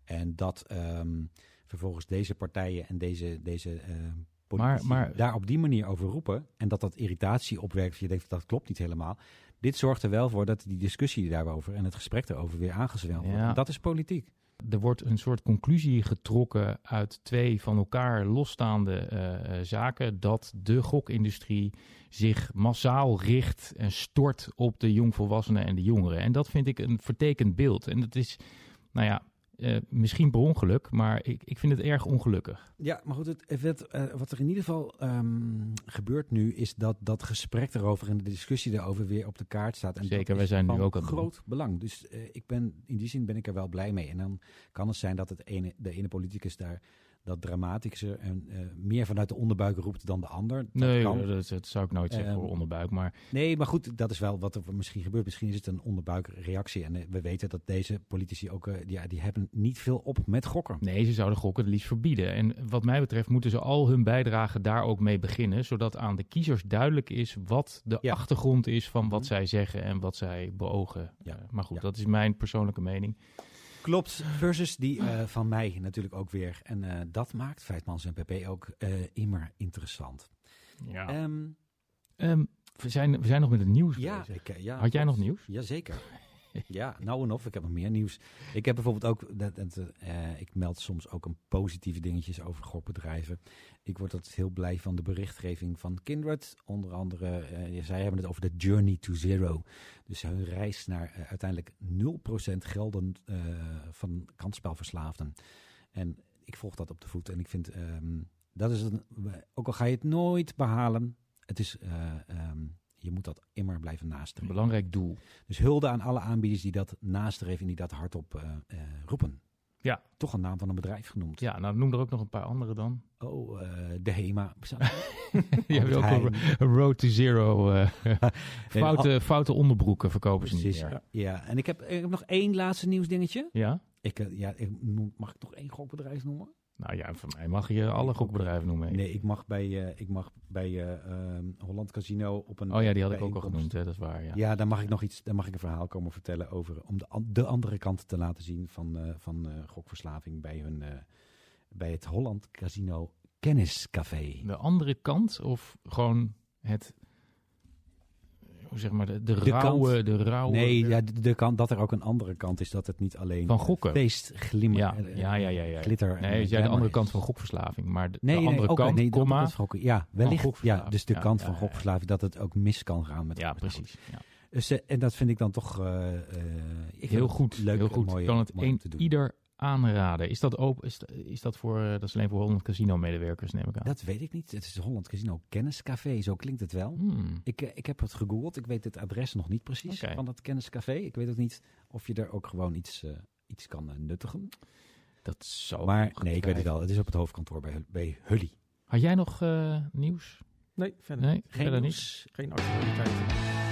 En dat ehm, vervolgens deze partijen en deze, deze eh, politici Maar- maar- daar op die manier over roepen. En dat dat irritatie opwerkt. Je denkt dat klopt niet helemaal. Dit zorgt er wel voor dat die discussie daarover en het gesprek daarover weer aangezweld wordt. Ja. Dat is politiek. Er wordt een soort conclusie getrokken uit twee van elkaar losstaande eh, eh, zaken. Dat de gokindustrie zich massaal richt en stort op de jongvolwassenen en de jongeren. En dat vind ik een vertekend beeld. En dat is, nou ja, eh, misschien per ongeluk, maar ik, ik vind het erg ongelukkig. Ja, maar goed, het, het, eh, wat er in ieder geval ehm, gebeurt nu, is dat dat gesprek erover en de discussie daarover weer op de kaart staat. En Zeker, wij zijn nu ook aan doen. groot belang. Dus eh, ik ben, in die zin ben ik er wel blij mee. En dan kan het zijn dat het ene, de ene politicus daar dat dramatischer en eh, meer vanuit de onderbuik roept dan de ander. Dat nee, kan. dat, dat zou ik nooit zeggen Ehm, voor onderbuik. Maar Nee, maar goed, dat is wel wat er misschien gebeurt. Misschien is het een onderbuikreactie. En eh, we weten dat deze politici ook, eh, die, hebben niet veel op met gokken. nee, ze zouden gokken het liefst verbieden. En wat mij betreft moeten ze al hun bijdrage daar ook mee beginnen. Zodat aan de kiezers duidelijk is wat de Ja. achtergrond is van wat Mhm. zij zeggen en wat zij beogen. Ja. Maar goed, Ja. dat is mijn persoonlijke mening. Klopt, versus die eh, van mij natuurlijk ook weer. En eh, dat maakt Feitmans en PP ook eh, immer interessant. Ja. Ehm, Ehm, we, zijn, we zijn nog met het nieuws ja, bezig. ik, ja, Had jij nog nieuws? Jazeker. *laughs* ja, nou en of. Ik heb nog meer nieuws. Ik heb bijvoorbeeld ook, dat, eh, ik meld soms ook een positieve dingetjes over gokbedrijven. Ik word altijd heel blij van de berichtgeving van Kindred. Onder andere, eh, zij hebben het over de journey to zero. Dus hun reis naar eh, uiteindelijk 0% gelden van kansspelverslaafden. En ik volg dat op de voet. En ik vind, ehm, dat is een, ook al ga je het nooit behalen, het is, eh, ehm, je moet dat immer blijven Een nastreven. belangrijk doel. Dus hulde aan alle aanbieders die dat nastreven en die dat hardop eh, roepen. Ja. Toch een naam van een bedrijf genoemd. Ja, nou noem er ook nog een paar andere dan. Oh, eh, de HEMA. *laughs* Je hebt ook een een *laughs* road to zero. *laughs* Nee, foute, onderbroeken verkopen ze niet meer. Ja, en ik heb, ik heb nog één laatste nieuwsdingetje. Ja? Ik, ja, ik, mag ik nog één gokbedrijf noemen? Nou ja, voor mij mag je alle gokbedrijven noemen. Nee, ik mag bij, eh, ik mag bij ehm, Holland Casino op een Oh ja, die had ik ook al genoemd, hè, dat is waar. Ja. Ja, daar mag ik nog iets, daar mag ik een verhaal komen vertellen over om de, de andere kant te laten zien van, eh, van gokverslaving bij hun bij het Holland Casino Kenniscafé. De andere kant of gewoon het, zeg maar, de, de, De rauwe, de rauwe Nee, ja, de, de kant dat er ook een andere kant is, dat het niet alleen van gokken. feest, glimmer, Ja, eh, ja, ja, ja, ja. glitter. Nee, de andere is. kant van gokverslaving, maar de, Nee, de nee, andere ook, kant, nee, komma, van gokken. Ja, wellicht. Ja, dus de Ja, kant ja, van gokverslaving, dat het ook mis kan gaan met ja, precies. Ja. Dus, eh, en dat vind ik dan toch eh, ik Heel goed, leuk heel en goed. mooi, kan het een te doen. ieder aanraden. Is dat, open, is, is dat voor, eh, dat is alleen voor Holland Casino medewerkers, neem ik aan? Dat weet ik niet. Het is Holland Casino Kenniscafé, zo klinkt het wel. Hmm. Ik, eh, ik heb het gegoogeld. Ik weet het adres nog niet precies van dat kenniscafé. Ik weet ook niet of je er ook gewoon iets, eh, iets kan nuttigen. Dat zou maar nee, ik weet het wel. Het is op het hoofdkantoor bij, bij Hully. Had jij nog eh, nieuws? Nee, verder Nee, Geen verder niet. nieuws. geen actualiteiten.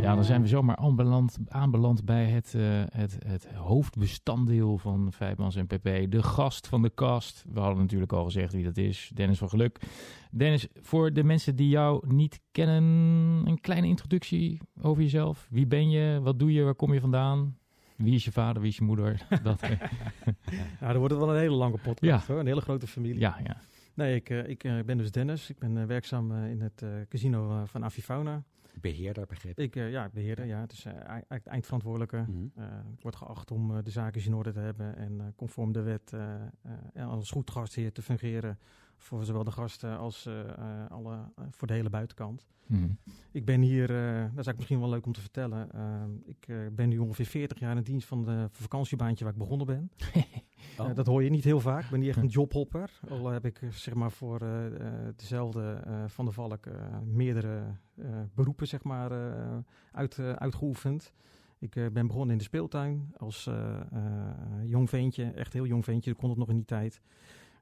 Ja, dan zijn we zomaar aanbeland, aanbeland bij het, eh, het, het hoofdbestanddeel van Vijfmans en PP. De gast van de kast. We hadden natuurlijk al gezegd wie dat is. Dennis van Geluk. Dennis, voor de mensen die jou niet kennen, een kleine introductie over jezelf. Wie ben je? Wat doe je? Waar kom je vandaan? Wie is je vader? Wie is je moeder? *laughs* Dat, Nou, dan wordt het wel een hele lange podcast Ja. hoor. Een hele grote familie. ja, ja. Nee, ik, eh, ik eh, ben dus Dennis. Ik ben werkzaam in het casino van Avifauna. Beheerder, begreep ik. Ik, eh, ja, beheerder, ja. Het is eh, eigenlijk de eindverantwoordelijke. Eh, ik word geacht om eh, de zaken in orde te hebben en eh, conform de wet eh, eh, en als goed gastheer te fungeren voor zowel de gasten als eh, eh, alle, eh, voor de hele buitenkant. Hm. Ik ben hier, dat is eigenlijk misschien wel leuk om te vertellen. ik ben nu ongeveer 40 jaar in dienst van de vakantiebaantje waar ik begonnen ben. *laughs* Oh. Dat hoor je niet heel vaak. Ik ben niet echt een *laughs* jobhopper. Al heb ik zeg maar voor dezelfde Van de Valk meerdere beroepen zeg maar, uit, uitgeoefend. Ik ben begonnen in de speeltuin als jong ventje. Echt heel jong ventje. Dat kon het nog in die tijd.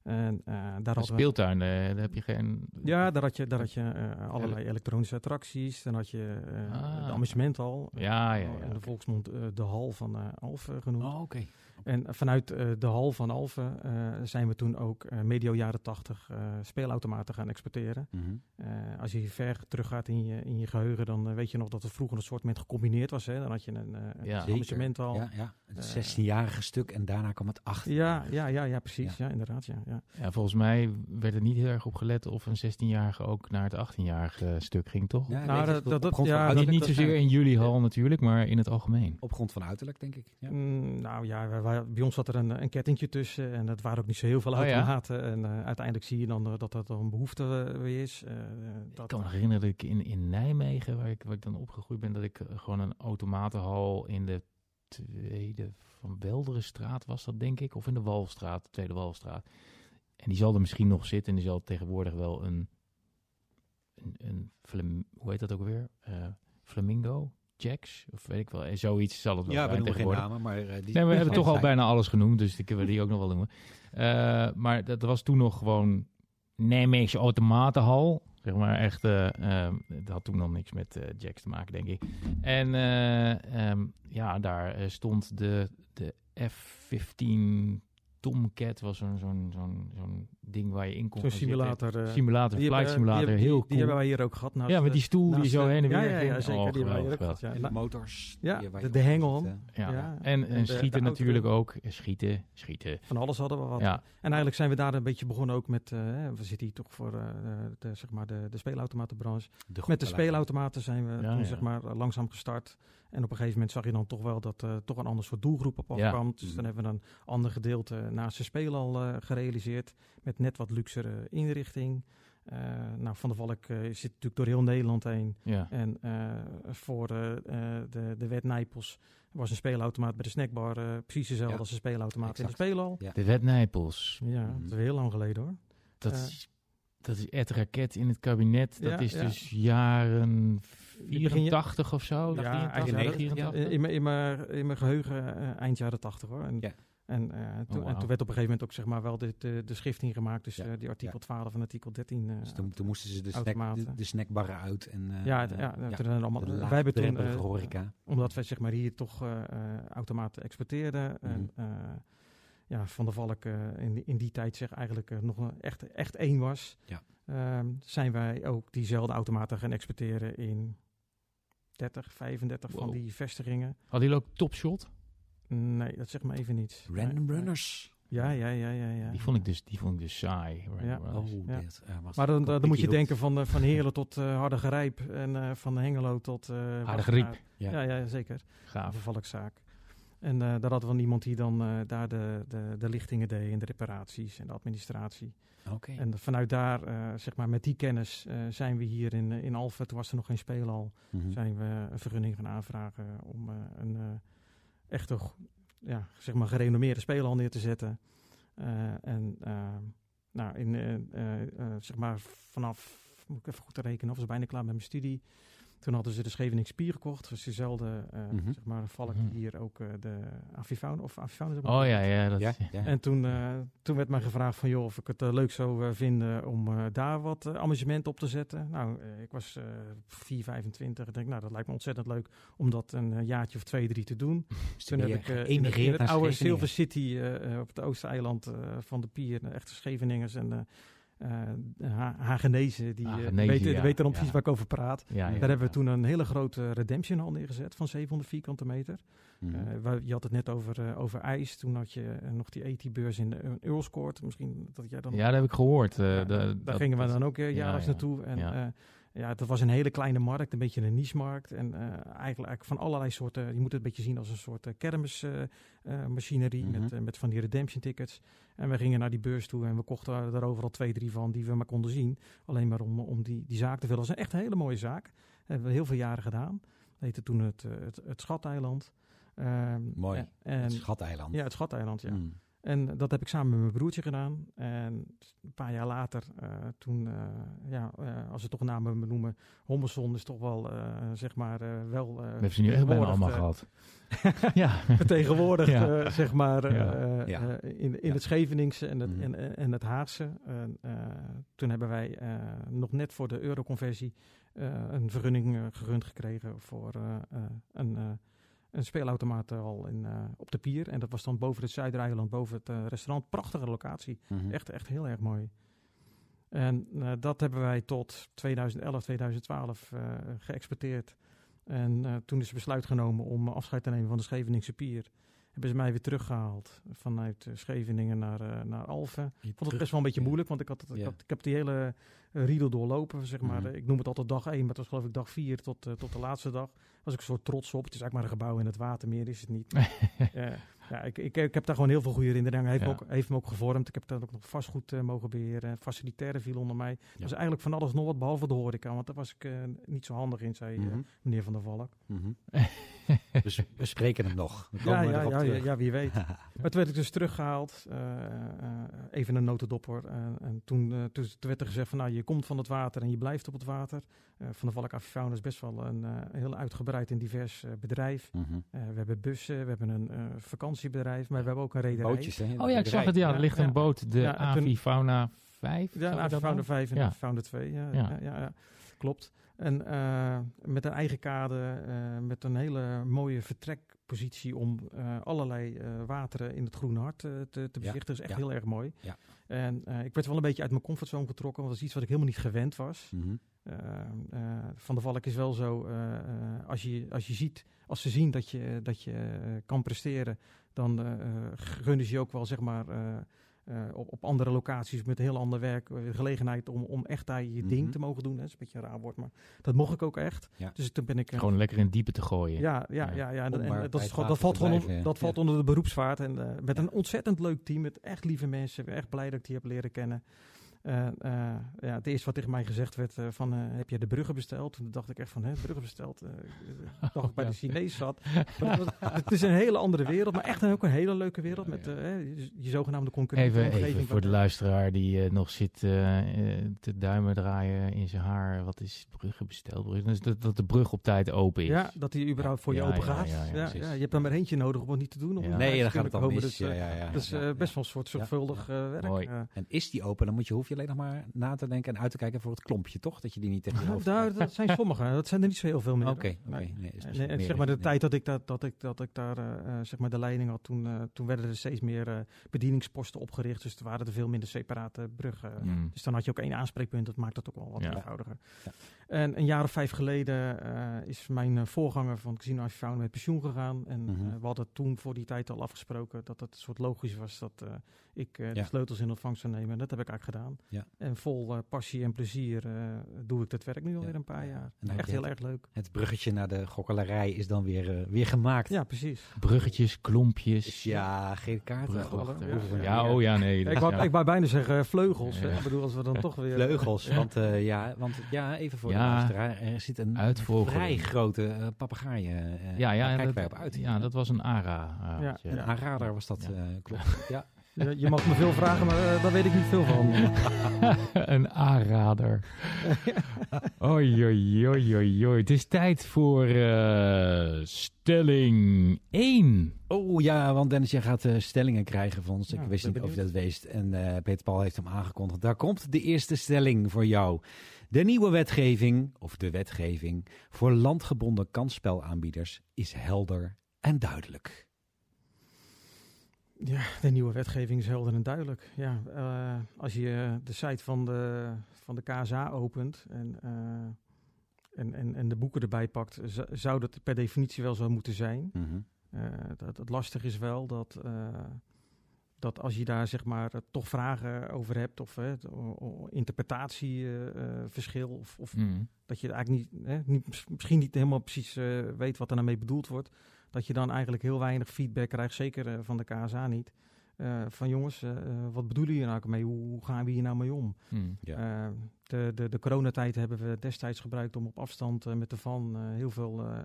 En, eh, daar Een hadden we- speeltuin, eh, daar heb je geen... ja, daar had je, daar had je eh, allerlei elektronische attracties. Dan had je Ah. de amusementhal. Ja, ja, ja, In de volksmond de hal van Alphen genoemd. Oh, oké. En vanuit eh, de hal van Alphen eh, zijn we toen ook eh, medio jaren tachtig eh, speelautomaten gaan exporteren. Mhm. Eh, als je ver teruggaat in je, in je geheugen, dan weet je nog dat het vroeger een soort met gecombineerd was. Hè? Dan had je een, eh, een Ja. Amusementhal. Ja, ja. Het Eh, 16-jarige stuk en daarna kwam het 8. Ja, ja, ja, ja precies. Ja, inderdaad. Ja, ja. Ja, volgens mij werd er niet heel erg op gelet of een 16-jarige ook naar het 18-jarige stuk ging, toch? Ja, Nou, dat- dat- ja, niet, niet zozeer in jullie hal natuurlijk, maar in het algemeen. Op grond van uiterlijk, denk ik. Ja. Mm, nou ja, wij- bij ons zat er een, een kettingje tussen en dat waren ook niet zo heel veel Oh ja? automaten. En eh, uiteindelijk zie je dan eh, dat dat een behoefte eh, weer is. Eh, Ik dat, kan me herinneren dat ik in, in Nijmegen, waar ik, waar ik dan opgegroeid ben, dat ik gewoon een automatenhal in de tweede van Welderenstraat was dat, denk ik. Of in de Walstraat, de tweede Walstraat. En die zal er misschien nog zitten en die zal tegenwoordig wel een, een, een hoe heet dat ook weer? Flamingo? Jacks? Of weet ik wel. Eh, Zoiets zal het wel Ja, we zijn noemen geen namen, maar... eh, die Nee, we hebben toch al bijna alles genoemd, dus ik wil die ook nog wel noemen. Eh, maar dat was toen nog gewoon Nijmeegse automatenhal. Zeg maar echt, eh, dat had toen nog niks met jacks te maken, denk ik. En eh, ehm, ja, daar stond de, de F-15 Tomcat, was zo'n zo'n zo'n zo'n ding waar je in kon Zo'n simulator. eh, Simulator, die flight hebben- simulator, die, heel die, cool. die hebben wij hier ook gehad. naast ja, met de- die stoel die zo de- heen en weer Ja, ja, ja, zeker. Oh, die hebben wij hier ook gehad. Ja. Nou, motors. Ja, die- de- de hengel. Ja. Ja. En, en de- schieten de natuurlijk ook. Schieten, schieten. Van alles hadden we wat. Ja, En eigenlijk zijn we daar een beetje begonnen ook met, eh, hè, we zitten hier toch voor eh, de, zeg maar de, de speelautomatenbranche. De Met de speelautomaten zijn we Ja, toen ja. zeg maar langzaam gestart. En op een gegeven moment zag je dan toch wel dat er toch een ander soort doelgroep op Ja. afkwam. Dus Mhm. dan hebben we een ander gedeelte naast de spelen al eh, gerealiseerd. Met net wat luxere inrichting. Eh, nou, Van der Valk eh, zit natuurlijk door heel Nederland heen. ja. En eh, voor de, de wet Nijpels was een speelautomaat bij de snackbar. eh, precies dezelfde Ja, als een speelautomaat in de speelhal. Ja. De wet Nijpels. Ja, Mhm. dat is heel lang geleden hoor. Dat, is, dat is Ed Raket in het kabinet. Dat Ja, is ja. dus jaren begin je- 84 of zo. Ja, 83, eigenlijk- 84. Eh, In mijn- in mijn in mijn geheugen eh, eind jaren tachtig hoor. En, Ja. En, eh, toen, Oh, en wauw. toen werd op een gegeven moment ook zeg maar wel de, de, de gemaakt. Dus Ja, eh, die artikel 12 en artikel 13. eh, Dus toen, toen moesten ze de, snack, de, de snackbarren uit. En, ja, ja, toen ja, er allemaal, wij hebben toen, horeca. omdat wij zeg maar hier toch automaten exporteerden. En, Mhm. ja, Van der Valk in, die- in die tijd zeg eigenlijk nog een echt, echt één was. Ja. ehm, zijn wij ook diezelfde automaten gaan exporteren in 30, 35 van die vestigingen. Hadden jullie ook Topshot? Nee, dat zegt me even niets. Random Nee, nee. runners. Ja, ja, ja, ja. ja. Die vond ik dus, die vond ik dus saai. Ja. Oh, Ja. dit. was Maar dan, dan, dan moet je denken van, eh, van *laughs* Heerlen tot eh Harde Gerijp en eh, van Hengelo tot... eh Hardergriep. Ja. Ja, ja, zeker. Gaaf. Een valkzaak. En eh, daar hadden we iemand die dan eh, daar de, de, de lichtingen deed en de reparaties en de administratie. Oké. En vanuit daar, eh, zeg maar met die kennis, eh, zijn we hier in, in Alphen, toen was er nog geen speelhal, Mhm. zijn we een vergunning gaan aanvragen om eh, een echte, go- ja, zeg maar gerenommeerde speelhal neer te zetten. Eh, en eh, nou, in, eh, zeg maar vanaf, moet ik even goed rekenen, of was bijna klaar met mijn studie. Toen hadden ze de Scheveningen Spier gekocht. Dat is dezelfde, eh, Mhm. zeg maar, valk Mhm. die hier ook eh, de avifauna, of avifauna Oh ja, ja. Dat, ja, ja. En toen, eh, toen werd mij gevraagd van, joh, of ik het leuk zou vinden om eh, daar wat amusement op te zetten. Nou, ik was eh 4, 25. Ik denk, nou, dat lijkt me ontzettend leuk om dat een jaartje of twee, drie te doen. *laughs* Dus Toen heb ik eh, in, het, in het oude. Silver City op het oosteneiland eh, van de pier, de echte Scheveningers en Ha- Hagenezen, die eh, weten, ja, ja. precies waar ik over praat. Daar hebben we toen een hele grote redemption hal neergezet van 700 vierkante meter. Mhm. Eh, waar- je had het net over, eh, over ijs. Toen had je eh, nog die AT-beurs in de Earlscourt. Misschien dat jij dan... Ja, dat heb ik gehoord. eh, de- daar dat- gingen we dan ook eh, ja, jaarlijks ja. naartoe. En Ja. dat was een hele kleine markt, een beetje een niche-markt. En eh, eigenlijk, eigenlijk van allerlei soorten... Je moet het een beetje zien als een soort kermismachinerie Mhm. met, eh, met van die redemption tickets. En we gingen naar die beurs toe en we kochten er overal twee, drie van die we maar konden zien. Alleen maar om, om die, die zaak te vullen. Dat is echt een hele mooie zaak. Dat hebben we heel veel jaren gedaan. Dat heette toen het, eh, het, het Schateiland. Ehm, Mooi. En, en- het Schateiland. ja, het Schateiland, ja. Mm. En dat heb ik samen met mijn broertje gedaan. En een paar jaar later, eh, toen, eh, ja, eh, als we toch namen benoemen, Hommerson is toch wel, zeg maar, wel... We hebben ze nu echt bijna allemaal gehad. *laughs* ja. Vertegenwoordigd, Ja. zeg maar, Ja. in, in Ja. het Scheveningse en het, Mhm. en, en, het Haagse. En, toen hebben wij nog net voor de euroconversie een vergunning gerund gekregen voor een... een speelautomaat al in, eh, op de pier. En dat was dan boven het Zuidereiland, boven het eh, restaurant. Prachtige locatie. Mhm. Echt, echt heel erg mooi. En eh, dat hebben wij tot 2011, 2012 eh, geëxporteerd. En toen is besluit genomen om afscheid te nemen van de Scheveningse pier. Hebben ze mij weer teruggehaald vanuit eh, Scheveningen naar, eh, naar Alphen. Je vond het best wel een beetje ja. moeilijk, want ik, had het, ik, Ja. had, ik heb die hele eh, riedel doorlopen, zeg maar. Mhm. Ik noem het altijd dag één, maar het was geloof ik dag vier tot, tot de laatste dag. was ik een soort trots op. Het is eigenlijk maar een gebouw in het water, meer is het niet. *laughs* Ja, ik, ik, ik heb daar gewoon heel veel goede herinneringen. Hij heeft, Ja. me ook, heeft me ook gevormd. Ik heb daar ook nog vastgoed mogen beheren. Facilitaire viel onder mij. Het was eigenlijk van alles nog wat, behalve de horeca. Want daar was ik niet zo handig in, zei Mhm. meneer Van der Valk. Mhm. *laughs* dus we spreken hem nog. We Ja, komen ja, ja, ja, wie weet. *laughs* Maar toen werd ik dus teruggehaald. eh, eh, even een notendop hoor. Eh, en toen, toen, toen werd er gezegd van nou, je komt van het water en je blijft op het water. Eh, van de Valk Avifauna is best wel een eh, heel uitgebreid en divers eh, bedrijf. Mhm. Eh, we hebben bussen, we hebben een eh, vakantiebedrijf, maar we hebben ook een rederij. Bootjes, hè? Oh ja, ik zag het. Ja, er ligt ja. een boot. De Avifauna 5. Ja, nou? 5 en Ja. Founder 2. Ja, Ja. ja. Ja, ja, klopt. En eh, met een eigen kade, eh, met een hele mooie vertrekpositie om eh, allerlei wateren in het Groene Hart te, te bezichtigen. Dat is echt ja. heel erg mooi. Ja. En ik werd wel een beetje uit mijn comfortzone getrokken, want dat is iets wat ik helemaal niet gewend was. Mhm. Van de Valk is wel zo, als, je, als je ziet, als ze zien dat je, dat je kan presteren, dan gunnen ze je ook wel, zeg maar, eh, op, op andere locaties met heel ander werk, eh, gelegenheid om, om echt daar je ding Mhm. te mogen doen. Dat is een beetje een raar woord, maar dat mocht ik ook echt. Ja. Dus toen ben ik... eh, Gewoon lekker in het diepe te gooien. ja, ja, Ja. ja, ja. En, Om en maar dat, is dat valt, gewoon, on- blijven, dat ja. valt onder de beroepsvaart. En eh, met Ja. een ontzettend leuk team, met echt lieve mensen. Ik ben echt blij dat ik die heb leren kennen. Eh, eh, ja, het eerste wat tegen mij gezegd werd eh, van, eh, heb je de bruggen besteld? Toen dacht ik echt van, hè, bruggen besteld? Eh, *laughs* ik bij Ja. de Chinees zat. *laughs* Maar het, was- het is een hele andere wereld, maar echt een, ook een hele leuke wereld. Met hè, je, zogenaamde concurrenten. Even, voor de luisteraar die nog zit te duimen draaien in zijn haar. Wat is bruggen besteld? Bruggen? Dus dat, dat de brug op tijd open is. Ja, dat die überhaupt voor je open ja, gaat. ja, Ja, ja, ja, precies. je hebt er maar eentje nodig om het niet te doen. Om Ja. het Nee, dan gaat het komen. mis. Dus, Ja, eh, ja, ja. dat is Ja, ja. best wel een soort zorgvuldig eh, werk. Mooi. En is die open, dan moet je, hoef je alleen nog maar na te denken en uit te kijken voor het klompje, toch? Dat je die niet tegen je Nou, hoofd daar, dat zijn sommige. Dat zijn er niet zo heel veel meer. Oké. Nee. Nee, is Nee, misschien en meer zeg maar de nee. tijd dat ik, dat, dat ik, dat ik daar eh, zeg maar de leiding had, toen, eh, toen werden er steeds meer eh, bedieningsposten opgericht. Dus er waren er veel minder separate bruggen. Mm. Dus dan had je ook één aanspreekpunt. Dat maakt het ook wel wat Ja. eenvoudiger. Ja. En een jaar of vijf geleden eh, is mijn eh, voorganger van Casino Avifauna met pensioen gegaan. En Mhm. eh, we hadden toen voor die tijd al afgesproken dat het een soort logisch was dat eh, ik eh, Ja. de sleutels in ontvangst zou nemen. En dat heb ik eigenlijk gedaan. Ja. En vol passie en plezier eh, doe ik dat werk nu alweer Ja. een paar Ja. jaar. En Echt heel het- erg leuk. Het bruggetje naar de gokkelarij is dan weer, eh, weer gemaakt. Ja, precies. Bruggetjes, klompjes. Ja, geen kaart. Bruggen. Ja, Ja, oh ja, nee. ik, wou, ja. ik wou bijna zeggen vleugels. hè. Ik bedoel, als we dan toch weer... Vleugels, want, eh, ja, want ja, even voor Ja. Er zit een Uitvogelen. vrij grote uh, papegaai. eh, Ja, ja, daar kijken dat, wij op uit. ja, dat was een ARA. eh, Ja. ja. Een aanrader was dat, Ja. eh, klopt. Ja. Je, je mag me veel vragen, maar eh, daar weet ik niet veel van. *laughs* een aanrader. Oei, oei, oei, oei, oei. Het is tijd voor eh, stelling 1. Oh ja, want Dennis, jij gaat eh, stellingen krijgen van ons. Ja, ik wist ben niet of je dat wist. En eh, Peter Paul heeft hem aangekondigd. Daar komt de eerste stelling voor jou. De nieuwe wetgeving, of de wetgeving, voor landgebonden kansspelaanbieders is helder en duidelijk. Ja, de nieuwe wetgeving is helder en duidelijk. Ja, eh, als je de site van de, van de KSA opent en, eh, en, en, en de boeken erbij pakt, zou dat per definitie wel zo moeten zijn. Mhm. Eh, dat, het lastig is wel dat, dat als je daar zeg maar eh, toch vragen over hebt of eh, interpretatieverschil of, of Mm. dat je eigenlijk niet, hè, niet, mis- misschien niet helemaal precies eh, weet wat er nou mee bedoeld wordt. Dat je dan eigenlijk heel weinig feedback krijgt, zeker eh, van de KSA niet. Eh, van jongens, eh, eh, wat bedoelen jullie nou mee? Hoe, hoe gaan we hier nou mee om? Mm. Eh, de, de, de coronatijd hebben we destijds gebruikt om op afstand eh, met de van eh, heel veel eh,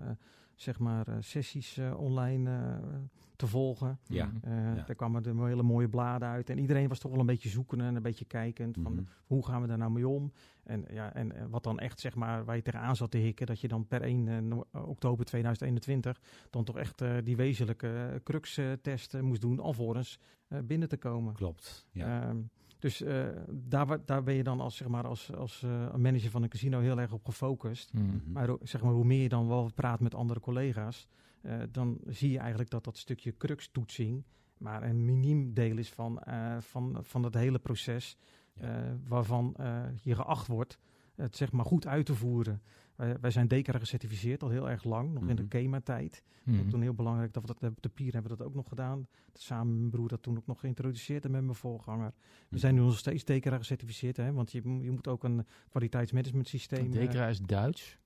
zeg maar, eh, sessies eh, online eh, te volgen. Ja. Eh, Ja. Daar kwamen er hele mooie bladen uit. En iedereen was toch wel een beetje zoekende en een beetje kijkend. Van, Mhm. hoe gaan we daar nou mee om? En, ja, en wat dan echt, zeg maar, waar je tegenaan zat te hikken, dat je dan per 1 eh, no- oktober 2021 dan toch echt eh, die wezenlijke crux-test eh, moest doen, alvorens eh, binnen te komen. Klopt. Ja. Ehm, dus eh, daar, daar ben je dan als, zeg maar, als, als eh, manager van een casino heel erg op gefocust. Mm. Mhm. Maar zeg maar, hoe meer je dan wel praat met andere collega's, eh, dan zie je eigenlijk dat dat stukje crux-toetsing maar een miniem deel is van, van, van het hele proces. Ja. waarvan je geacht wordt het zeg maar goed uit te voeren. Wij, wij zijn DECRA gecertificeerd al heel erg lang, nog in de Mhm. KEMA-tijd. Mhm. Toen heel belangrijk dat we dat op de Pier hebben we dat ook nog gedaan. Samen met mijn broer dat toen ook nog geïntroduceerd en met mijn voorganger. We Mhm. zijn nu nog steeds DECRA gecertificeerd, hè, want je, je moet ook een kwaliteitsmanagement systeem. eh, Dekra is Duits.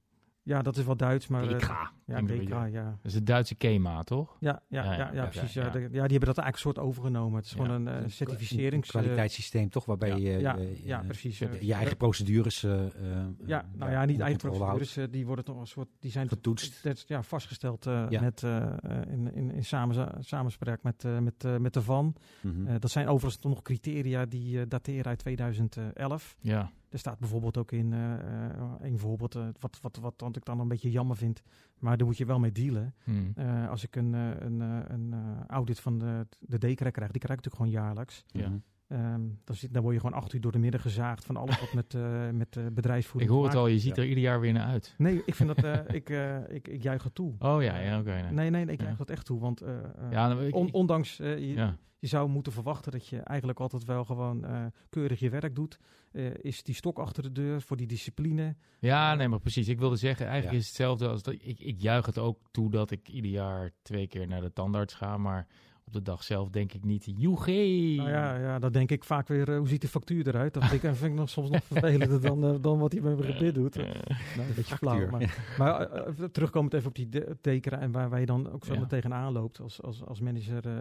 Ja, dat is wel Duits, maar. eh, Dekra. ja, beetje. ja. Dat is de Duitse KEMA, toch? Ja, ja, Ja, ja, precies. ja, Ja, ja. De- ja, die hebben dat eigenlijk een soort overgenomen. Het is Ja. gewoon een eh, Een certificerings... eh, kwaliteitssysteem toch, waarbij Ja. je, ja, precies. je, eh, je eigen procedures eh, eh, Ja, nou eh, ja, niet eigen procedures. eh, die worden toch een soort, die zijn Getoetst. dat ja, vastgesteld eh, Ja. met, eh, eh, in, in, in samen, samenspraak met, eh, met, eh, met de VAN. Mhm. Eh, dat zijn overigens toch nog criteria die eh, dateren uit 2011. Ja. Er staat bijvoorbeeld ook in, eh, eh, een voorbeeld, eh, wat, wat, wat, wat ik dan een beetje jammer vind, maar daar moet je wel mee dealen. Hmm. Eh, als ik een, eh, een, eh, een audit van de, de DKREC krijg, die krijg ik natuurlijk gewoon jaarlijks. Ja. Ehm, dan, zit, dan word je gewoon acht uur door de midden gezaagd van alles wat met, eh *laughs* met eh, Ik bedrijfsvoering hoor te het al, je ziet Ja. er ieder jaar weer naar uit. Nee, ik vind dat, eh, *laughs* ik, ik, ik juich het toe. Oh ja, ja oké. nee. Nee, nee, nee, ik Ja. juich dat echt toe, want Ja, dan- ik- on- ik- ondanks, je, je zou moeten verwachten dat je eigenlijk altijd wel gewoon keurig je werk doet. Is die stok achter de deur voor die discipline? ja, nee, maar precies. Ik wilde zeggen, eigenlijk is het hetzelfde als dat. Ik, ik juich het ook toe dat ik ieder jaar twee keer naar de tandarts ga, maar op de dag zelf denk ik niet, joegee. Nou ja, ja, dan denk ik vaak weer, eh, hoe ziet die factuur eruit? Dat vind ik, vind ik nog soms nog *laughs* vervelender dan, eh, dan wat hij met mijn gebit doet. Nou, een beetje factuur. flauw. Maar, maar eh, terugkomend even op die de- tekenen en waar, waar je dan ook zo Ja. meteen tegenaan loopt als, als, als manager eh,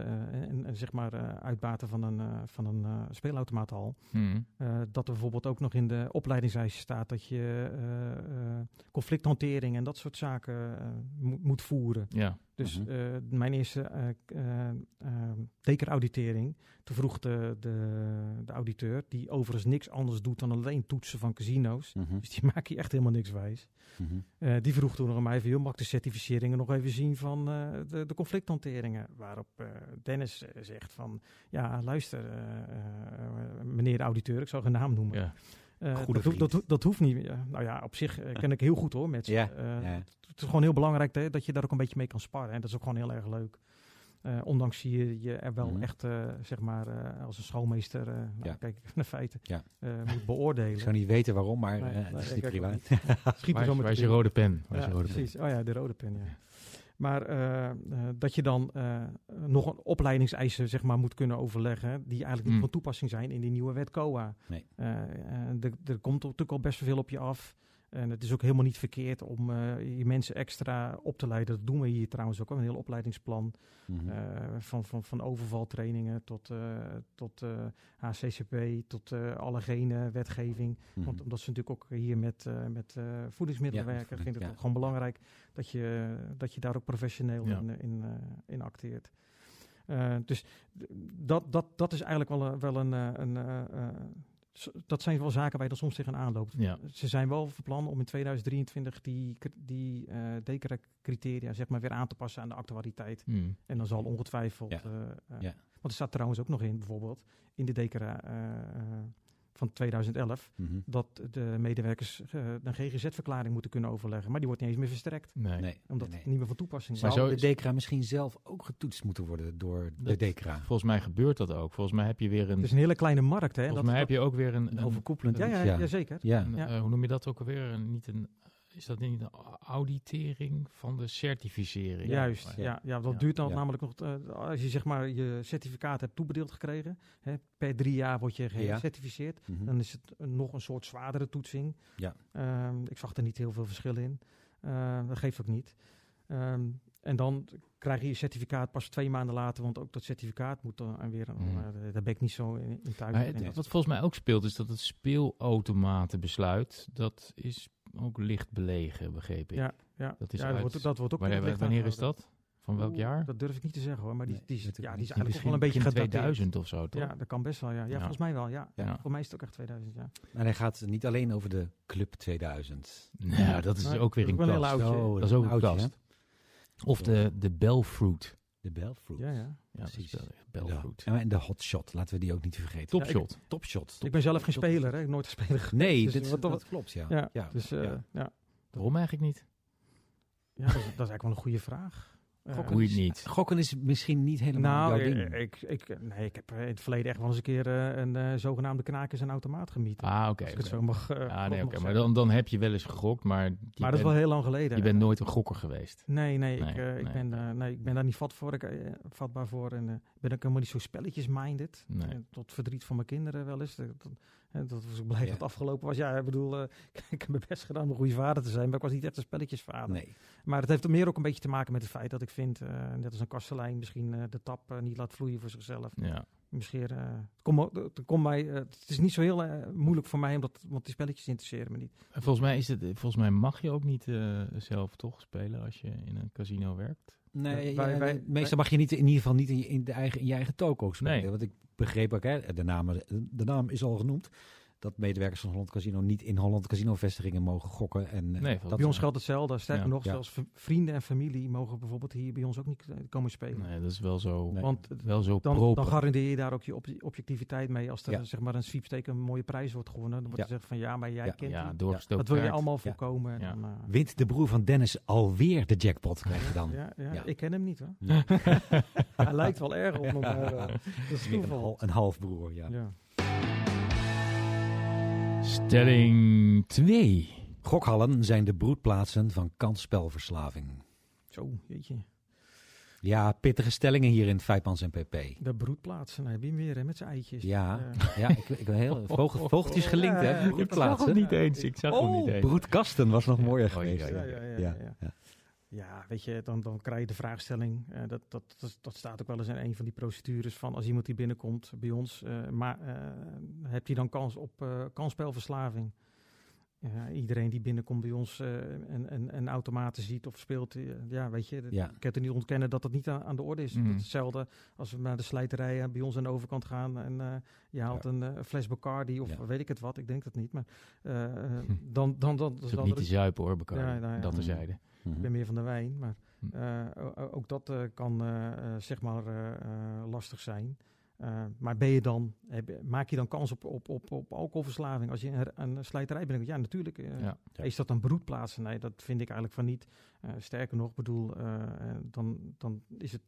en, en zeg maar eh, uitbater van een, eh, van een eh, speelautomaathal. hmm. Eh, dat er bijvoorbeeld ook nog in de opleidingseisen staat dat je eh, eh, conflicthantering en dat soort zaken eh, moet- moet voeren. Ja. Dus Mhm. eh, mijn eerste eh, tekerauditering, toen vroeg de, de, de auditeur, die overigens niks anders doet dan alleen toetsen van casino's, Mhm. dus die *laughs* maakt je echt helemaal niks wijs. Mhm. Die vroeg toen nog aan mij van, mag de certificeringen nog even zien van de, de conflicthanteringen? Waarop Dennis zegt van, ja, luister, meneer de auditeur, ik zal geen naam noemen. Ja. Eh, Goede dat, hoeft- dat, hoeft- dat hoeft niet. Ja, nou ja, op zich eh, ken ik heel goed hoor met ze. Ja, Eh, ja. Het is gewoon heel belangrijk hè, dat je daar ook een beetje mee kan sparren. En dat is ook gewoon heel erg leuk. Eh, ondanks zie je je er wel Mhm. echt, eh, zeg maar, eh, als een schoolmeester, eh, nou, Ja. kijk naar feiten, Ja. eh, moet beoordelen. Ik zou niet weten waarom, maar Nee, eh, nee, het is niet privaat. *laughs* Schiet Waar, er is, zo waar met is je rode pen? Waar is ja, je rode pen? precies. Oh ja, de rode pen, ja. Maar eh, eh, dat je dan eh, nog een opleidingseisen zeg maar, moet kunnen overleggen, die eigenlijk niet Hmm. van toepassing zijn in die nieuwe wet COA. Nee. Er komt natuurlijk al best veel op je af. En het is ook helemaal niet verkeerd om eh, je mensen extra op te leiden. Dat doen we hier trouwens ook, een heel opleidingsplan. Mhm. Eh, van, van, van overvaltrainingen tot, eh, tot HCCP, tot allergene wetgeving. Mhm. Want omdat ze natuurlijk ook hier met, met voedingsmiddelen Ja, werken, vind ik het ja. gewoon belangrijk dat je, dat je daar ook professioneel Ja. in, in, in acteert. Dus dat, dat, dat is eigenlijk wel een. Wel een, een dat zijn wel zaken waar je dan soms tegenaan loopt. Ja. Ze zijn wel van plan om in 2023 die, die eh criteria zeg maar weer aan te passen aan de actualiteit. Hmm. En dan zal ongetwijfeld. Ja. eh, eh, Ja. Want er staat trouwens ook nog in, bijvoorbeeld, in de DECRA van 2011 Mhm. dat de medewerkers eh, een GGZ-verklaring moeten kunnen overleggen. Maar die wordt niet eens meer verstrekt, Nee. Nee, omdat nee, het niet meer van toepassing is. Maar Zou zo- de DECRA misschien zelf ook getoetst moeten worden door de DECRA? Volgens mij gebeurt dat ook. Volgens mij heb je weer een. Het is een hele kleine markt, hè? volgens Dat- mij heb je ook weer een. Een een- overkoepelend ja, ja, ja, zeker. Ja. een, eh, hoe noem je dat ook alweer? Een, niet een. Is dat niet een auditering van de certificering? Juist, ja. ja, dat Ja. duurt dan Ja. namelijk nog, eh, als je zeg maar je certificaat hebt toebedeeld gekregen, hè, per drie jaar word je Ja. gecertificeerd, Mhm. dan is het een- nog een soort zwaardere toetsing. Ja. Ehm, ik zag er niet heel veel verschil in. Ehm, dat geeft ook niet. Ehm, en dan krijg je je certificaat pas twee maanden later, want ook dat certificaat moet dan weer, Mm. uh, daar ben ik niet zo in, in thuis. Maar in. het- wat volgens mij ook speelt, is dat het speelautomatenbesluit. dat is ook licht belegen, begreep ik. Ja, ja, dat is ja, uit- dat, wordt, dat wordt ook Wanneer, licht wanneer is dat? Van welk Oeh, jaar? Dat durf ik niet te zeggen hoor, maar die, Nee, die, is, ja, die is eigenlijk wel een beetje gedateerd. 2000 of zo, toch? Ja, dat kan best wel, ja. Ja, Ja. volgens mij wel, ja. Ja. Voor mij is het ook echt 2000, ja. Maar hij gaat niet alleen over de Club 2000. Nou, dat is ook weer dat een kast. Zo, Dat is ook een oudje, kast. hè? Of de, de Belfruit. De Belfruit. Ja, ja. Ja, Precies. dat En de- Belfruit. En de Hotshot, laten we die ook niet vergeten. Topshot. Topshot. Ik ben zelf geen speler, hè. Ik heb nooit een speler geweest. *laughs* Nee, Dus dit, wat- dat klopt, ja. Ja, dus eh, ja. ja. Waarom eigenlijk niet? Ja, dat, is, dat is eigenlijk wel een goede vraag. Eh, Gokken niet. Gokken is misschien niet helemaal nou, jouw ding. ik, ik, nee, ik heb in het verleden echt wel eens een keer eh, een eh, zogenaamde knaak is een automaat gemieten. Ah, oké. als ik het zo mag. eh, Ja, mag nee, oké. Maar dan, dan heb je wel eens gegokt, maar je, maar dat is bent, wel heel lang geleden. je bent nooit een gokker geweest. Nee, nee, ik, Nee, eh, ik, ben, nee, ik ben daar niet vat voor, ik, vatbaar voor. En ik ben ook helemaal niet zo spelletjes-minded. Nee. Eh, tot verdriet van mijn kinderen wel eens. Dat, dat, dat was ik blij dat het afgelopen was. Ja, ik bedoel, eh, *laughs* ik heb mijn best gedaan om een goede vader te zijn. Maar ik was niet echt een spelletjesvader. Nee. Maar het heeft er meer ook een beetje te maken met het feit dat ik vind, eh, net als een kastelein, misschien de tap niet laat vloeien voor zichzelf. Ja. Misschien, het, komt mij, het is niet zo heel moeilijk voor mij, omdat, want die spelletjes interesseren me niet. En Volgens mij, is het, volgens mij mag je ook niet zelf toch spelen als je in een casino werkt. Nee, Ja, wij- ja, wij- nee, meestal wij- mag je niet in ieder geval niet in je, in de eigen, in je eigen toko spelen. Nee. Want ik begreep ook, hè, de, naam, de naam is al genoemd, dat medewerkers van Holland Casino niet in Holland Casino vestigingen mogen gokken. En, eh, Nee, dat bij ons geldt hetzelfde. Sterker Ja. nog, Ja. zelfs vrienden en familie mogen bijvoorbeeld hier bij ons ook niet eh, komen spelen. Nee, dat is wel zo, Nee. Want wel zo dan, proper. dan garandeer je daar ook je ob- objectiviteit mee. Als er Ja. zeg maar een sweepstake een mooie prijs wordt gewonnen, dan wordt Ja. er gezegd van ja, maar jij Ja. kent ja, Dat wil je allemaal voorkomen. Dan, eh, Wint de broer van Dennis alweer de jackpot, krijg je dan. ja, ja, Ja. ik ken hem niet hoor. Ja. *laughs* Hij lijkt wel erg op eh, dat is Meer een, een halfbroer, ja. Stelling 2. Gokhallen zijn de broedplaatsen van kansspelverslaving. Zo, jeetje. Ja, pittige stellingen hier in Vijpmans en PP. De broedplaatsen, nou heb je hem weer hè, met zijn eitjes. Ja, Eh, ja ik, ik ben heel vogel, *laughs* vogeltjes gelinkt, hè? ja, ja. Broedplaatsen. niet eens. Ik zag hem niet Oh, eens. broedkasten was nog mooier Oh, geweest. ja, ja, ja, ja, ja, ja. weet je, dan, dan krijg je de vraagstelling. eh, dat, dat, dat, dat staat ook wel eens in een van die procedures van als iemand die binnenkomt bij ons, eh, maar eh, heb je dan kans op kansspelverslaving? Iedereen die binnenkomt bij ons en, en, en automaten ziet of speelt, ja, weet je, Ja. ik heb er niet ontkennen dat dat niet aan, aan de orde is. Mm. Dat is hetzelfde als we naar de slijterijen bij ons aan de overkant gaan en je haalt Ja. een fles Bacardi of Ja. weet ik het wat, ik denk dat niet, maar Hm. dan, dan, dan, is dan, ook niet te zuipen hoor, Bacardi. Nou. Dat terzijde. Mhm. ik ben meer van de wijn, maar Hm. eh, ook dat eh, kan eh, zeg maar eh, eh, lastig zijn. Eh, maar ben je dan, heb, maak je dan kans op, op, op, op alcoholverslaving als je een, een slijterij bent? Ja, natuurlijk. Ja. Ja. Is dat een broedplaats? Nee, dat vind ik eigenlijk van niet. Eh, sterker nog, bedoel, dan, dan is het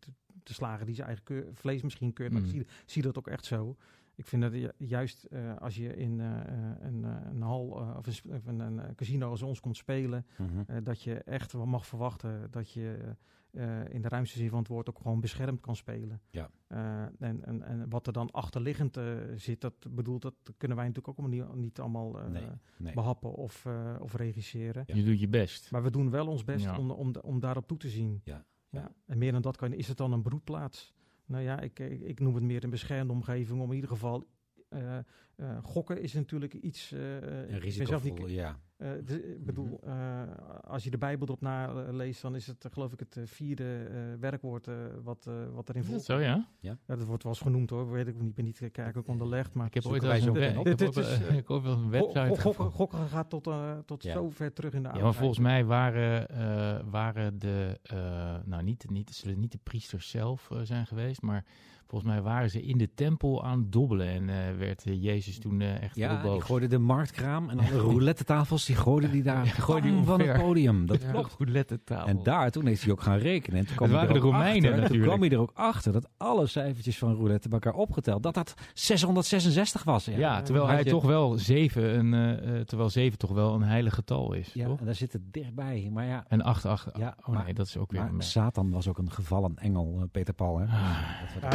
de slager die zijn eigen keur- vlees misschien keurt. Maar ik zie, zie dat ook echt zo. Ik vind dat ju- juist eh, als je in eh, eh, een, eh, een hal eh, of een, of een, een, casino als ons komt spelen, Mhm. eh, dat je echt wel mag verwachten dat je eh, in de ruimste zin van het woord ook gewoon beschermd kan spelen. Ja. Eh, en, en, en wat er dan achterliggend eh, zit, dat bedoelt dat kunnen wij natuurlijk ook allemaal niet, niet allemaal eh, Nee, nee. behappen of, eh, of regisseren. Ja. Je doet je best. Maar we doen wel ons best Ja. om, om, om daarop toe te zien. Ja. Ja. En meer dan dat kan, is het dan een broedplaats? Nou ja, ik, ik, ik noem het meer een beschermde omgeving om in ieder geval. Eh, eh, gokken is natuurlijk iets. eh, niet- risicovol, ja. eh, de- ik bedoel, Mhm. eh, als je de Bijbel erop naleest, dan is het geloof ik het vierde eh, werkwoord eh, wat, wat erin voorkomt. zo, ja? Ja, dat wordt wel eens genoemd hoor, weet ik niet, ik ben niet kerkelijk onderlegd, maar Ik heb ooit wel eens een, website gokken, gokken gaat tot, eh, tot Ja. zo ver terug in de Ja, maar volgens mij waren, eh, waren de, eh, nou niet, niet, zullen niet de priesters zelf zijn geweest, maar volgens mij waren ze in de tempel aan het dobbelen en eh, werd eh, Jezus toen eh, echt heel Ja, die boos. gooide de marktkraam en alle *laughs* roulette tafels, die gooide die daar Ja, gooide die van het podium. Dat Ja. klopt. roulette tafel. En daar, toen heeft hij ook gaan rekenen. En toen kwam waren de Romeinen achter, Toen natuurlijk. kwam hij er ook achter dat alle cijfertjes van roulette bij elkaar opgeteld, dat dat 666 was. Ja, ja, terwijl hij je- toch wel zeven, een, terwijl zeven toch wel een heilig getal is, Ja, toch? en daar zit het dichtbij. Maar ja, En acht, acht, Ja, oh maar- nee, dat is ook weer maar een merk. Satan was ook een gevallen engel, eh, Peter Paul. Hè? Ah. Dat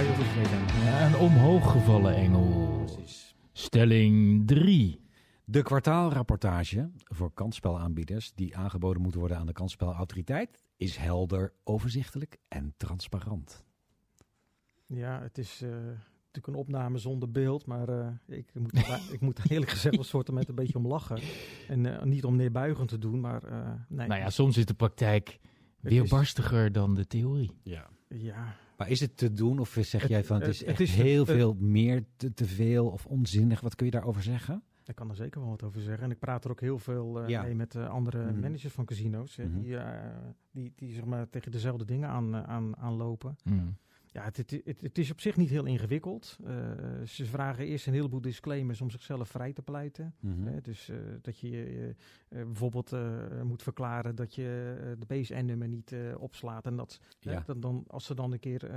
Ja, een omhooggevallen engel. Precies. Stelling 3. De kwartaalrapportage voor kansspelaanbieders die aangeboden moet worden aan de kansspelautoriteit is helder, overzichtelijk en transparant. Ja, het is eh, natuurlijk een opname zonder beeld, maar eh, ik, moet, *laughs* ik moet er eerlijk gezegd een soort met een beetje om lachen. En eh, niet om neerbuigend te doen, maar eh, nee. Nou ja, soms is de praktijk weerbarstiger dan de theorie. Ja. ja, Maar is het te doen of zeg Het- jij van het is het echt is- heel veel meer te, te veel of onzinnig? Wat kun je daarover zeggen? ik kan er zeker wel wat over zeggen. En ik praat er ook heel veel eh, Ja. mee met eh, andere Mhm. managers van casino's, Mhm. die, eh, die, die zeg maar tegen dezelfde dingen aan, eh, aan, aanlopen. Mm. Ja, het, het, het, is op zich niet heel ingewikkeld. Eh, ze vragen eerst een heleboel disclaimers om zichzelf vrij te pleiten. Mhm. Dus eh, dat je eh, bijvoorbeeld moet verklaren dat je de BSN-nummer niet opslaat. En dat, Ja. dan, dan, als er dan een keer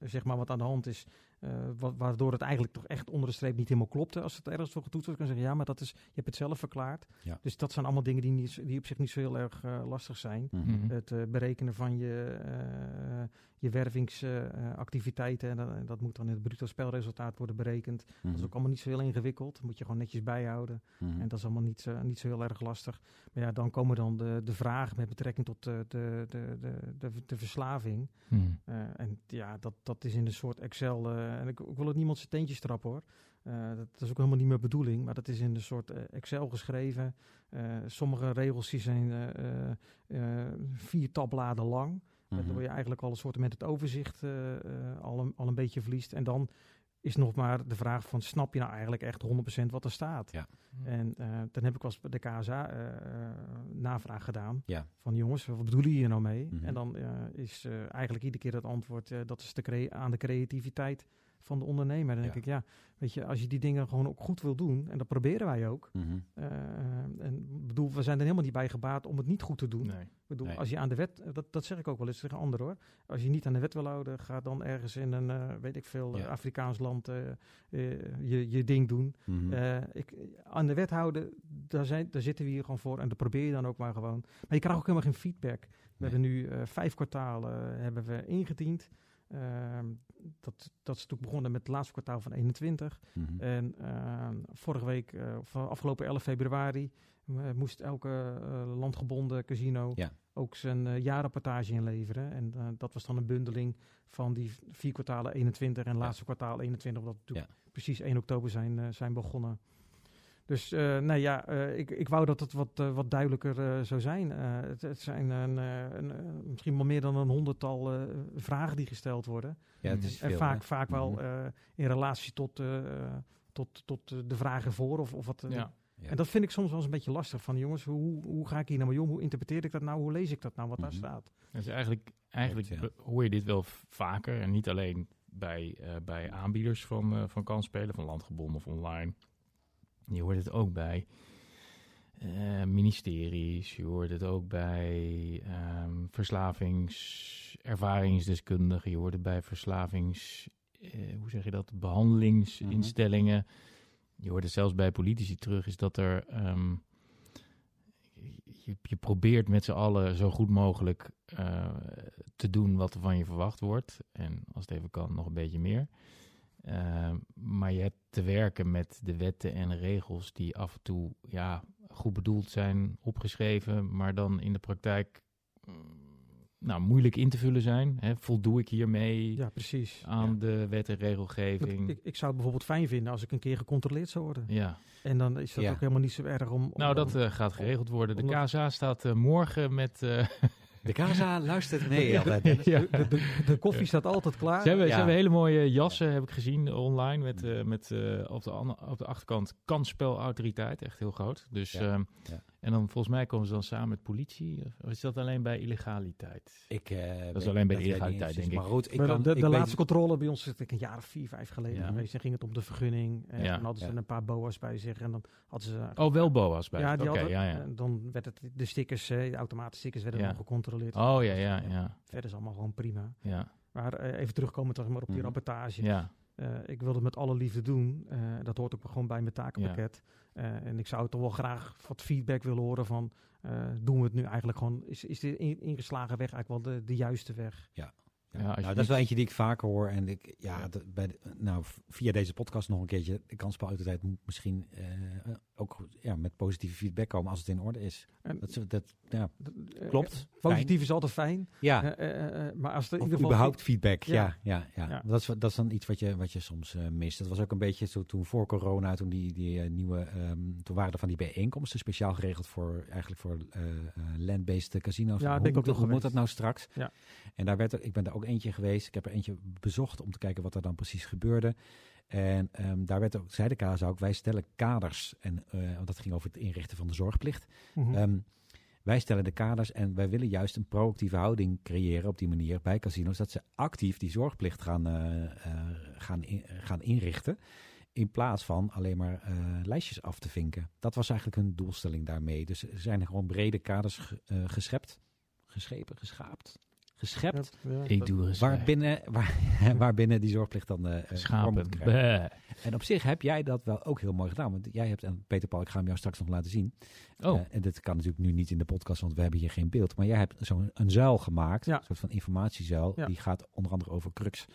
zeg maar wat aan de hand is, eh, wa- waardoor het eigenlijk toch echt onder de streep niet helemaal klopte. Als het ergens voor getoetst wordt, kan je zeggen ja, maar dat is, je hebt het zelf verklaard. Ja. Dus dat zijn allemaal dingen die, niet, die op zich niet zo heel erg eh, lastig zijn. Mhm. Mhm. Het eh, berekenen van je, eh, je wervingsactiviteiten. en dat, en dat moet dan in het bruto spelresultaat worden berekend. Dat is Mhm. ook allemaal niet zo heel ingewikkeld. Dat moet je gewoon netjes bijhouden. En dat is allemaal niet, zo- niet zo heel erg lastig. Maar ja, dan komen dan de, de vragen met betrekking tot de, de, de, de, de, de verslaving. En ja, dat, dat is in een soort Excel. Eh, en ik, ik wil het niemand zijn teentjes trappen hoor. Eh, dat, dat is ook helemaal niet mijn bedoeling. Maar dat is in een soort eh, Excel geschreven. Sommige regels die zijn vier tabbladen lang. Mhm. Waardoor je eigenlijk al een soort met het overzicht al, een, al een beetje verliest. En dan is nog maar de vraag van, snap je nou eigenlijk echt 100% wat er staat? Ja. En eh, dan heb ik wel eens bij de KSA eh, eh, navraag gedaan. Ja. Van jongens, wat bedoelen jullie hier nou mee? Mhm. En dan eh, is eh, eigenlijk iedere keer het antwoord, eh, dat is de aan de creativiteit van de ondernemer. Dan denk Ja. ik, ja, weet je, als je die dingen gewoon ook goed wil doen, en dat proberen wij ook. Mhm. eh, en bedoel, we zijn er helemaal niet bij gebaat om het niet goed te doen. Nee. Ik bedoel, Nee. als je aan de wet, dat, dat zeg ik ook wel eens tegen anderen hoor. Als je niet aan de wet wil houden, ga dan ergens in een, eh, weet ik veel, eh, Ja. Afrikaans land eh, eh, je, je ding doen. Mhm. Eh, ik, aan de wet houden, daar, zijn, daar zitten we hier gewoon voor en dat probeer je dan ook maar gewoon. Maar je krijgt ook helemaal geen feedback. We Nee. hebben nu eh, vijf kwartalen eh, hebben we ingediend. Ehm, dat, dat is natuurlijk begonnen met het laatste kwartaal van 21. Mhm. En ehm, vorige week, eh, of afgelopen 11 februari, eh, moest elke eh, landgebonden casino Ja. ook zijn jaarrapportage inleveren. En dat was dan een bundeling van die vier kwartalen 21 en laatste kwartaal 21, omdat we precies 1 oktober zijn, zijn begonnen. Dus eh, nee, ja, eh, ik, ik wou dat het wat, eh, wat duidelijker eh, zou zijn. Eh, het, het zijn een, eh, een, misschien wel meer dan een honderdtal eh, vragen die gesteld worden. ja, het is En veel, vaak, hè? vaak wel Mhm. eh, in relatie tot, eh, tot, tot de vragen voor. Of, of wat, Ja. Ja. En dat vind ik soms wel eens een beetje lastig. Van jongens, hoe, hoe ga ik hier nou mee om? Hoe interpreteer ik dat nou? Hoe lees ik dat nou, wat daar Mhm. staat? Dus eigenlijk, eigenlijk hoor je dit wel vaker. En niet alleen bij, eh, bij aanbieders van, van kansspelen, van landgebonden of online. Je hoort het ook bij eh, ministeries. Je hoort het ook bij ehm verslavingservaringsdeskundigen. Je hoort het bij verslavings... eh, hoe zeg je dat? Behandelingsinstellingen. Je hoort het zelfs bij politici terug. Is dat er... ehm, je, je probeert met z'n allen zo goed mogelijk eh, te doen wat er van je verwacht wordt. En als het even kan, nog een beetje meer. Eh, maar je hebt te werken met de wetten en regels die af en toe ja, goed bedoeld zijn, opgeschreven, maar dan in de praktijk mm, nou, moeilijk in te vullen zijn. Hè? Voldoe ik hiermee Ja, precies. aan de wet en regelgeving? Ik, ik zou het bijvoorbeeld fijn vinden als ik een keer gecontroleerd zou worden. ja. En dan is dat Ja. ook helemaal niet zo erg om... om- Nou, dat om- eh, gaat geregeld worden. De KSA staat eh, morgen met... eh, *laughs* De Casa luistert mee altijd. Ja. de, de, de koffie staat altijd klaar. Ze hebben, Ja. ze hebben hele mooie jassen, heb ik gezien online. Met, eh, met eh, op, de op de achterkant kansspelautoriteit. Echt heel groot. Dus, Ja. ehm, Ja. En dan volgens mij komen ze dan samen met politie. Of- is dat alleen bij illegaliteit? Ik, eh, weet- alleen bij de illegaliteit, denk ik. Maar goed, ik Maar kan, de, de ik weet- laatste controle bij ons is denk ik een jaar of vier, vijf geleden Ja. geweest. Dan ging het om de vergunning. En Ja. dan hadden ze Ja. een paar boa's bij zich. En dan hadden ze... Oh, wel BOA's bij. ja, die hadden, ja, ja. dan werd het, de stickers, eh, de automatische stickers werden Ja. dan gecontroleerd. Oh, ja, ja, ja. Verder is allemaal gewoon prima. Ja, Maar eh, even terugkomen toch maar op die Mhm. rapportage. ja. Eh, ik wil het met alle liefde doen. Eh, dat hoort ook gewoon bij mijn takenpakket. Eh, en ik zou toch wel graag wat feedback willen horen van... eh, doen we het nu eigenlijk gewoon... Is, is de in- ingeslagen weg eigenlijk wel de, de juiste weg? Ja, Ja, nou, dat is wel eentje die ik vaker hoor. En ik, ja, dat- bij de- nou, via deze podcast nog een keertje. De kansspelautoriteit moet misschien eh, ook ja, met positieve feedback komen als het in orde is. En, Dat, dat, ja, eh, klopt. eh, positief is altijd fijn. ja. Eh, eh, eh, maar als er in ieder geval... überhaupt feedback, ja. Ja. Ja, ja, Ja. Dat, is, dat is dan iets wat je, wat je soms eh, mist. Dat was ook een beetje zo toen voor corona, toen die, die eh, nieuwe, ehm, toen waren er van die bijeenkomsten speciaal geregeld voor eigenlijk voor eh eh, land-based casino's. Ja, ik ook hoe moet dat nou straks? Ja. En daar werd er, ik ben daar ook eentje geweest. Ik heb er eentje bezocht om te kijken wat er dan precies gebeurde. En ehm, daar werd ook, zei de KSA ook, wij stellen kaders. En, eh, want dat ging over het inrichten van de zorgplicht. Mhm. Ehm, wij stellen de kaders en wij willen juist een proactieve houding creëren op die manier bij casino's. Dat ze actief die zorgplicht gaan, eh, eh, gaan, in- gaan inrichten. In plaats van alleen maar lijstjes af te vinken. Dat was eigenlijk hun doelstelling daarmee. Dus er zijn gewoon brede kaders ge- geschept. Geschepen, geschaapt. Geschept. Ja, Waar binnen, waar, *laughs* waar binnen die zorgplicht dan Schapen. Bäh. En op zich heb jij dat wel ook heel mooi gedaan. Want jij hebt, en Peter Paul, ik ga hem jou straks nog laten zien. Oh, Eh, en dit kan natuurlijk nu niet in de podcast, want we hebben hier geen beeld. Maar jij hebt zo'n een zuil gemaakt, Ja. een soort van informatiezuil. Ja. Die gaat onder andere over crux.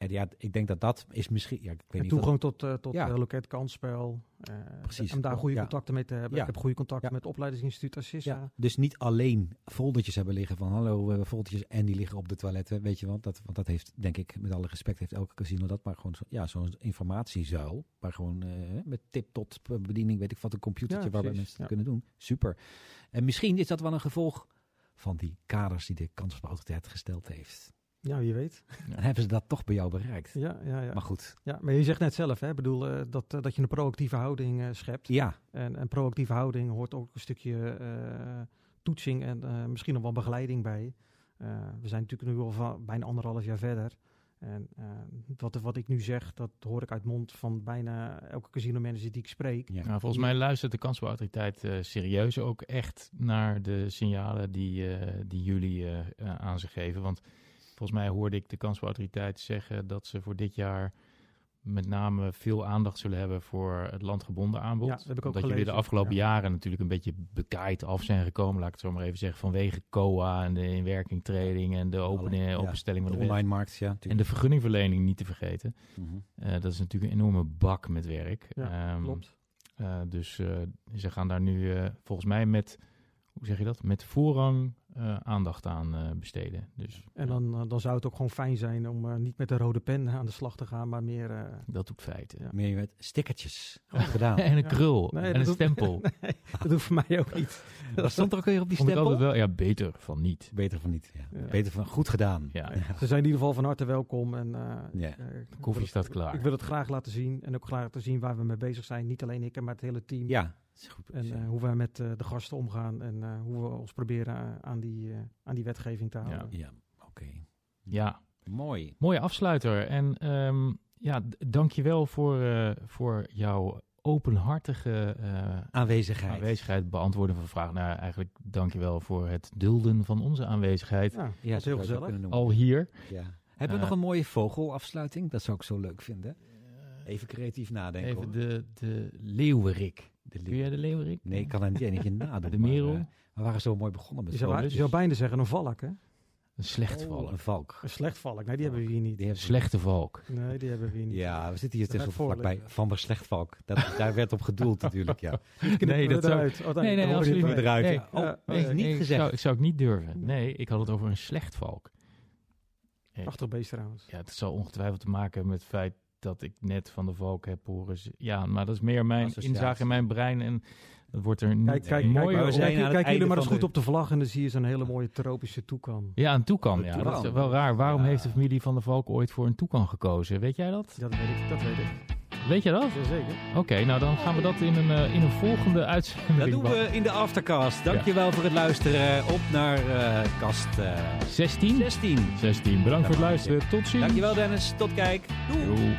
En ja, ik denk dat dat is misschien... Ja, ik weet niet toegang tot, eh tot Ja. eh, loket kansspel. eh, Precies. Om daar goede Ja. contacten mee te hebben. Ja. Ik heb goede contacten met opleidingsinstituut Assissa. Ja, dus niet alleen foldertjes hebben liggen van hallo, we hebben foldertjes en die liggen op de toiletten, weet je wel. Dat, want dat heeft, denk ik, met alle respect, heeft elke casino dat. Maar gewoon zo, ja, zo'n informatiezuil, waar gewoon met tip tot bediening, weet ik wat, een computertje waarbij precies, mensen kunnen doen. Super. En misschien is dat wel een gevolg van die kaders die de kansspelautoriteit gesteld heeft. Ja, wie weet. Dan hebben ze dat toch bij jou bereikt. Ja, ja, ja. Maar goed, ja, maar je zegt net zelf, hè, bedoel, eh, dat, eh, dat je een proactieve houding eh, schept. ja, En een proactieve houding hoort ook een stukje eh, toetsing en eh, misschien nog wel begeleiding bij. Eh, we zijn natuurlijk nu al van bijna anderhalf jaar verder. En wat, wat ik nu zeg, dat hoor ik uit mond van bijna elke casino-manager die ik spreek. ja. Nou, volgens mij luistert de kansspelautoriteit eh serieus ook echt naar de signalen die, eh, die jullie aan ze geven. Want volgens mij hoorde ik de kansspelautoriteit zeggen dat ze voor dit jaar met name veel aandacht zullen hebben voor het landgebonden aanbod. Ja, dat heb ik ook jullie de afgelopen Ja. jaren natuurlijk een beetje bekaaid af zijn gekomen, laat ik het zo maar even zeggen, vanwege COA en de inwerkingtreding en de open, ja. openstelling van de online markt, ja. En de vergunningverlening niet te vergeten. Mhm. Eh, dat is natuurlijk een enorme bak met werk. Ja, Ehm, Klopt. eh, dus eh, ze gaan daar nu volgens mij met, hoe zeg je dat, met voorrang eh, aandacht aan eh, besteden. Dus En ja, dan, eh, dan zou het ook gewoon fijn zijn om eh, niet met de rode pen aan de slag te gaan, maar meer... eh, dat op feiten. Ja. Meer met stickertjes. *laughs* Gedaan. en een Ja. krul Nee, en dat een doet- stempel. *laughs* nee, dat hoeft voor mij ook niet. *laughs* Wat stond er ook weer op die Vond stempel? wel, ja, beter van niet. Beter van niet. Ja. Ja. Beter van goed gedaan. Ja, Ze zijn in ieder geval van harte welkom. En, Ja. ik koffie wil staat het- klaar. Ik wil het graag laten zien. En ook graag laten zien waar we mee bezig zijn. Niet alleen ik, maar het hele team. Ja, is goed. En eh, hoe wij met eh, de gasten omgaan. En eh, hoe we ons proberen aan, die, eh, aan die wetgeving te houden. ja, oké. ja, Mooi. mooie afsluiter. En ehm ja, dankjewel voor, eh, voor jouw openhartige eh, Aanwezigheid. aanwezigheid, beantwoorden van vragen. Nou, eigenlijk dankjewel voor het dulden van onze aanwezigheid. Ja, Ja, dat is heel gezellig. Al hier. Ja. Hebben we nog een mooie vogelafsluiting? Dat zou ik zo leuk vinden. Even creatief nadenken. Even hoor. de, de leeuwerik. De Kun jij de leeuwerik? Nee, ik kan het niet eentje nadoen. *laughs* De maar, merel? eh, we waren zo mooi begonnen met Je zou, je zou bijna zeggen een valk, hè? Een slecht Oh, valk. een valk. Een slecht valk. Nee, die hebben we hier niet. Die Slechte valk. Nee, die hebben we hier niet. Ja, we zitten hier tussen vlakbij. Van der Slechtvalk. Dat, daar werd op gedoeld natuurlijk, ja. *laughs* Nee, dat zou- eruit. Oh, Nee, nee, absoluut niet eruit. Nee, Oh, nee, eh, niet ik gezegd. Zou, ik zou ik niet durven. Nee, ik had het over een slecht valk. Prachtig beest trouwens. Ja, het zal ongetwijfeld te maken hebben met het feit dat ik net van de valk heb horen. Ja, maar dat is meer mijn Associatie. inzage in mijn brein. En dat wordt er niet Kijk, kijk, mooier kijk, zijn jullie maar eens goed de- op de vlag en dan zie je zo'n hele mooie tropische toekan. Ja, een toekan. Ja, dat is wel raar. Waarom Ja. heeft de familie van de valk ooit voor een toekan gekozen? Weet jij dat? Dat weet ik. Dat weet ik. Weet je dat? Jazeker. Oké, nou dan gaan we dat in een, eh, in een volgende uitzending Dat doen we in de aftercast. Dankjewel voor het luisteren. Op naar eh, kast eh, 16? 16. 16. Bedankt voor het luisteren. Tot ziens. Dankjewel Dennis. Tot kijk. Doei. Doei.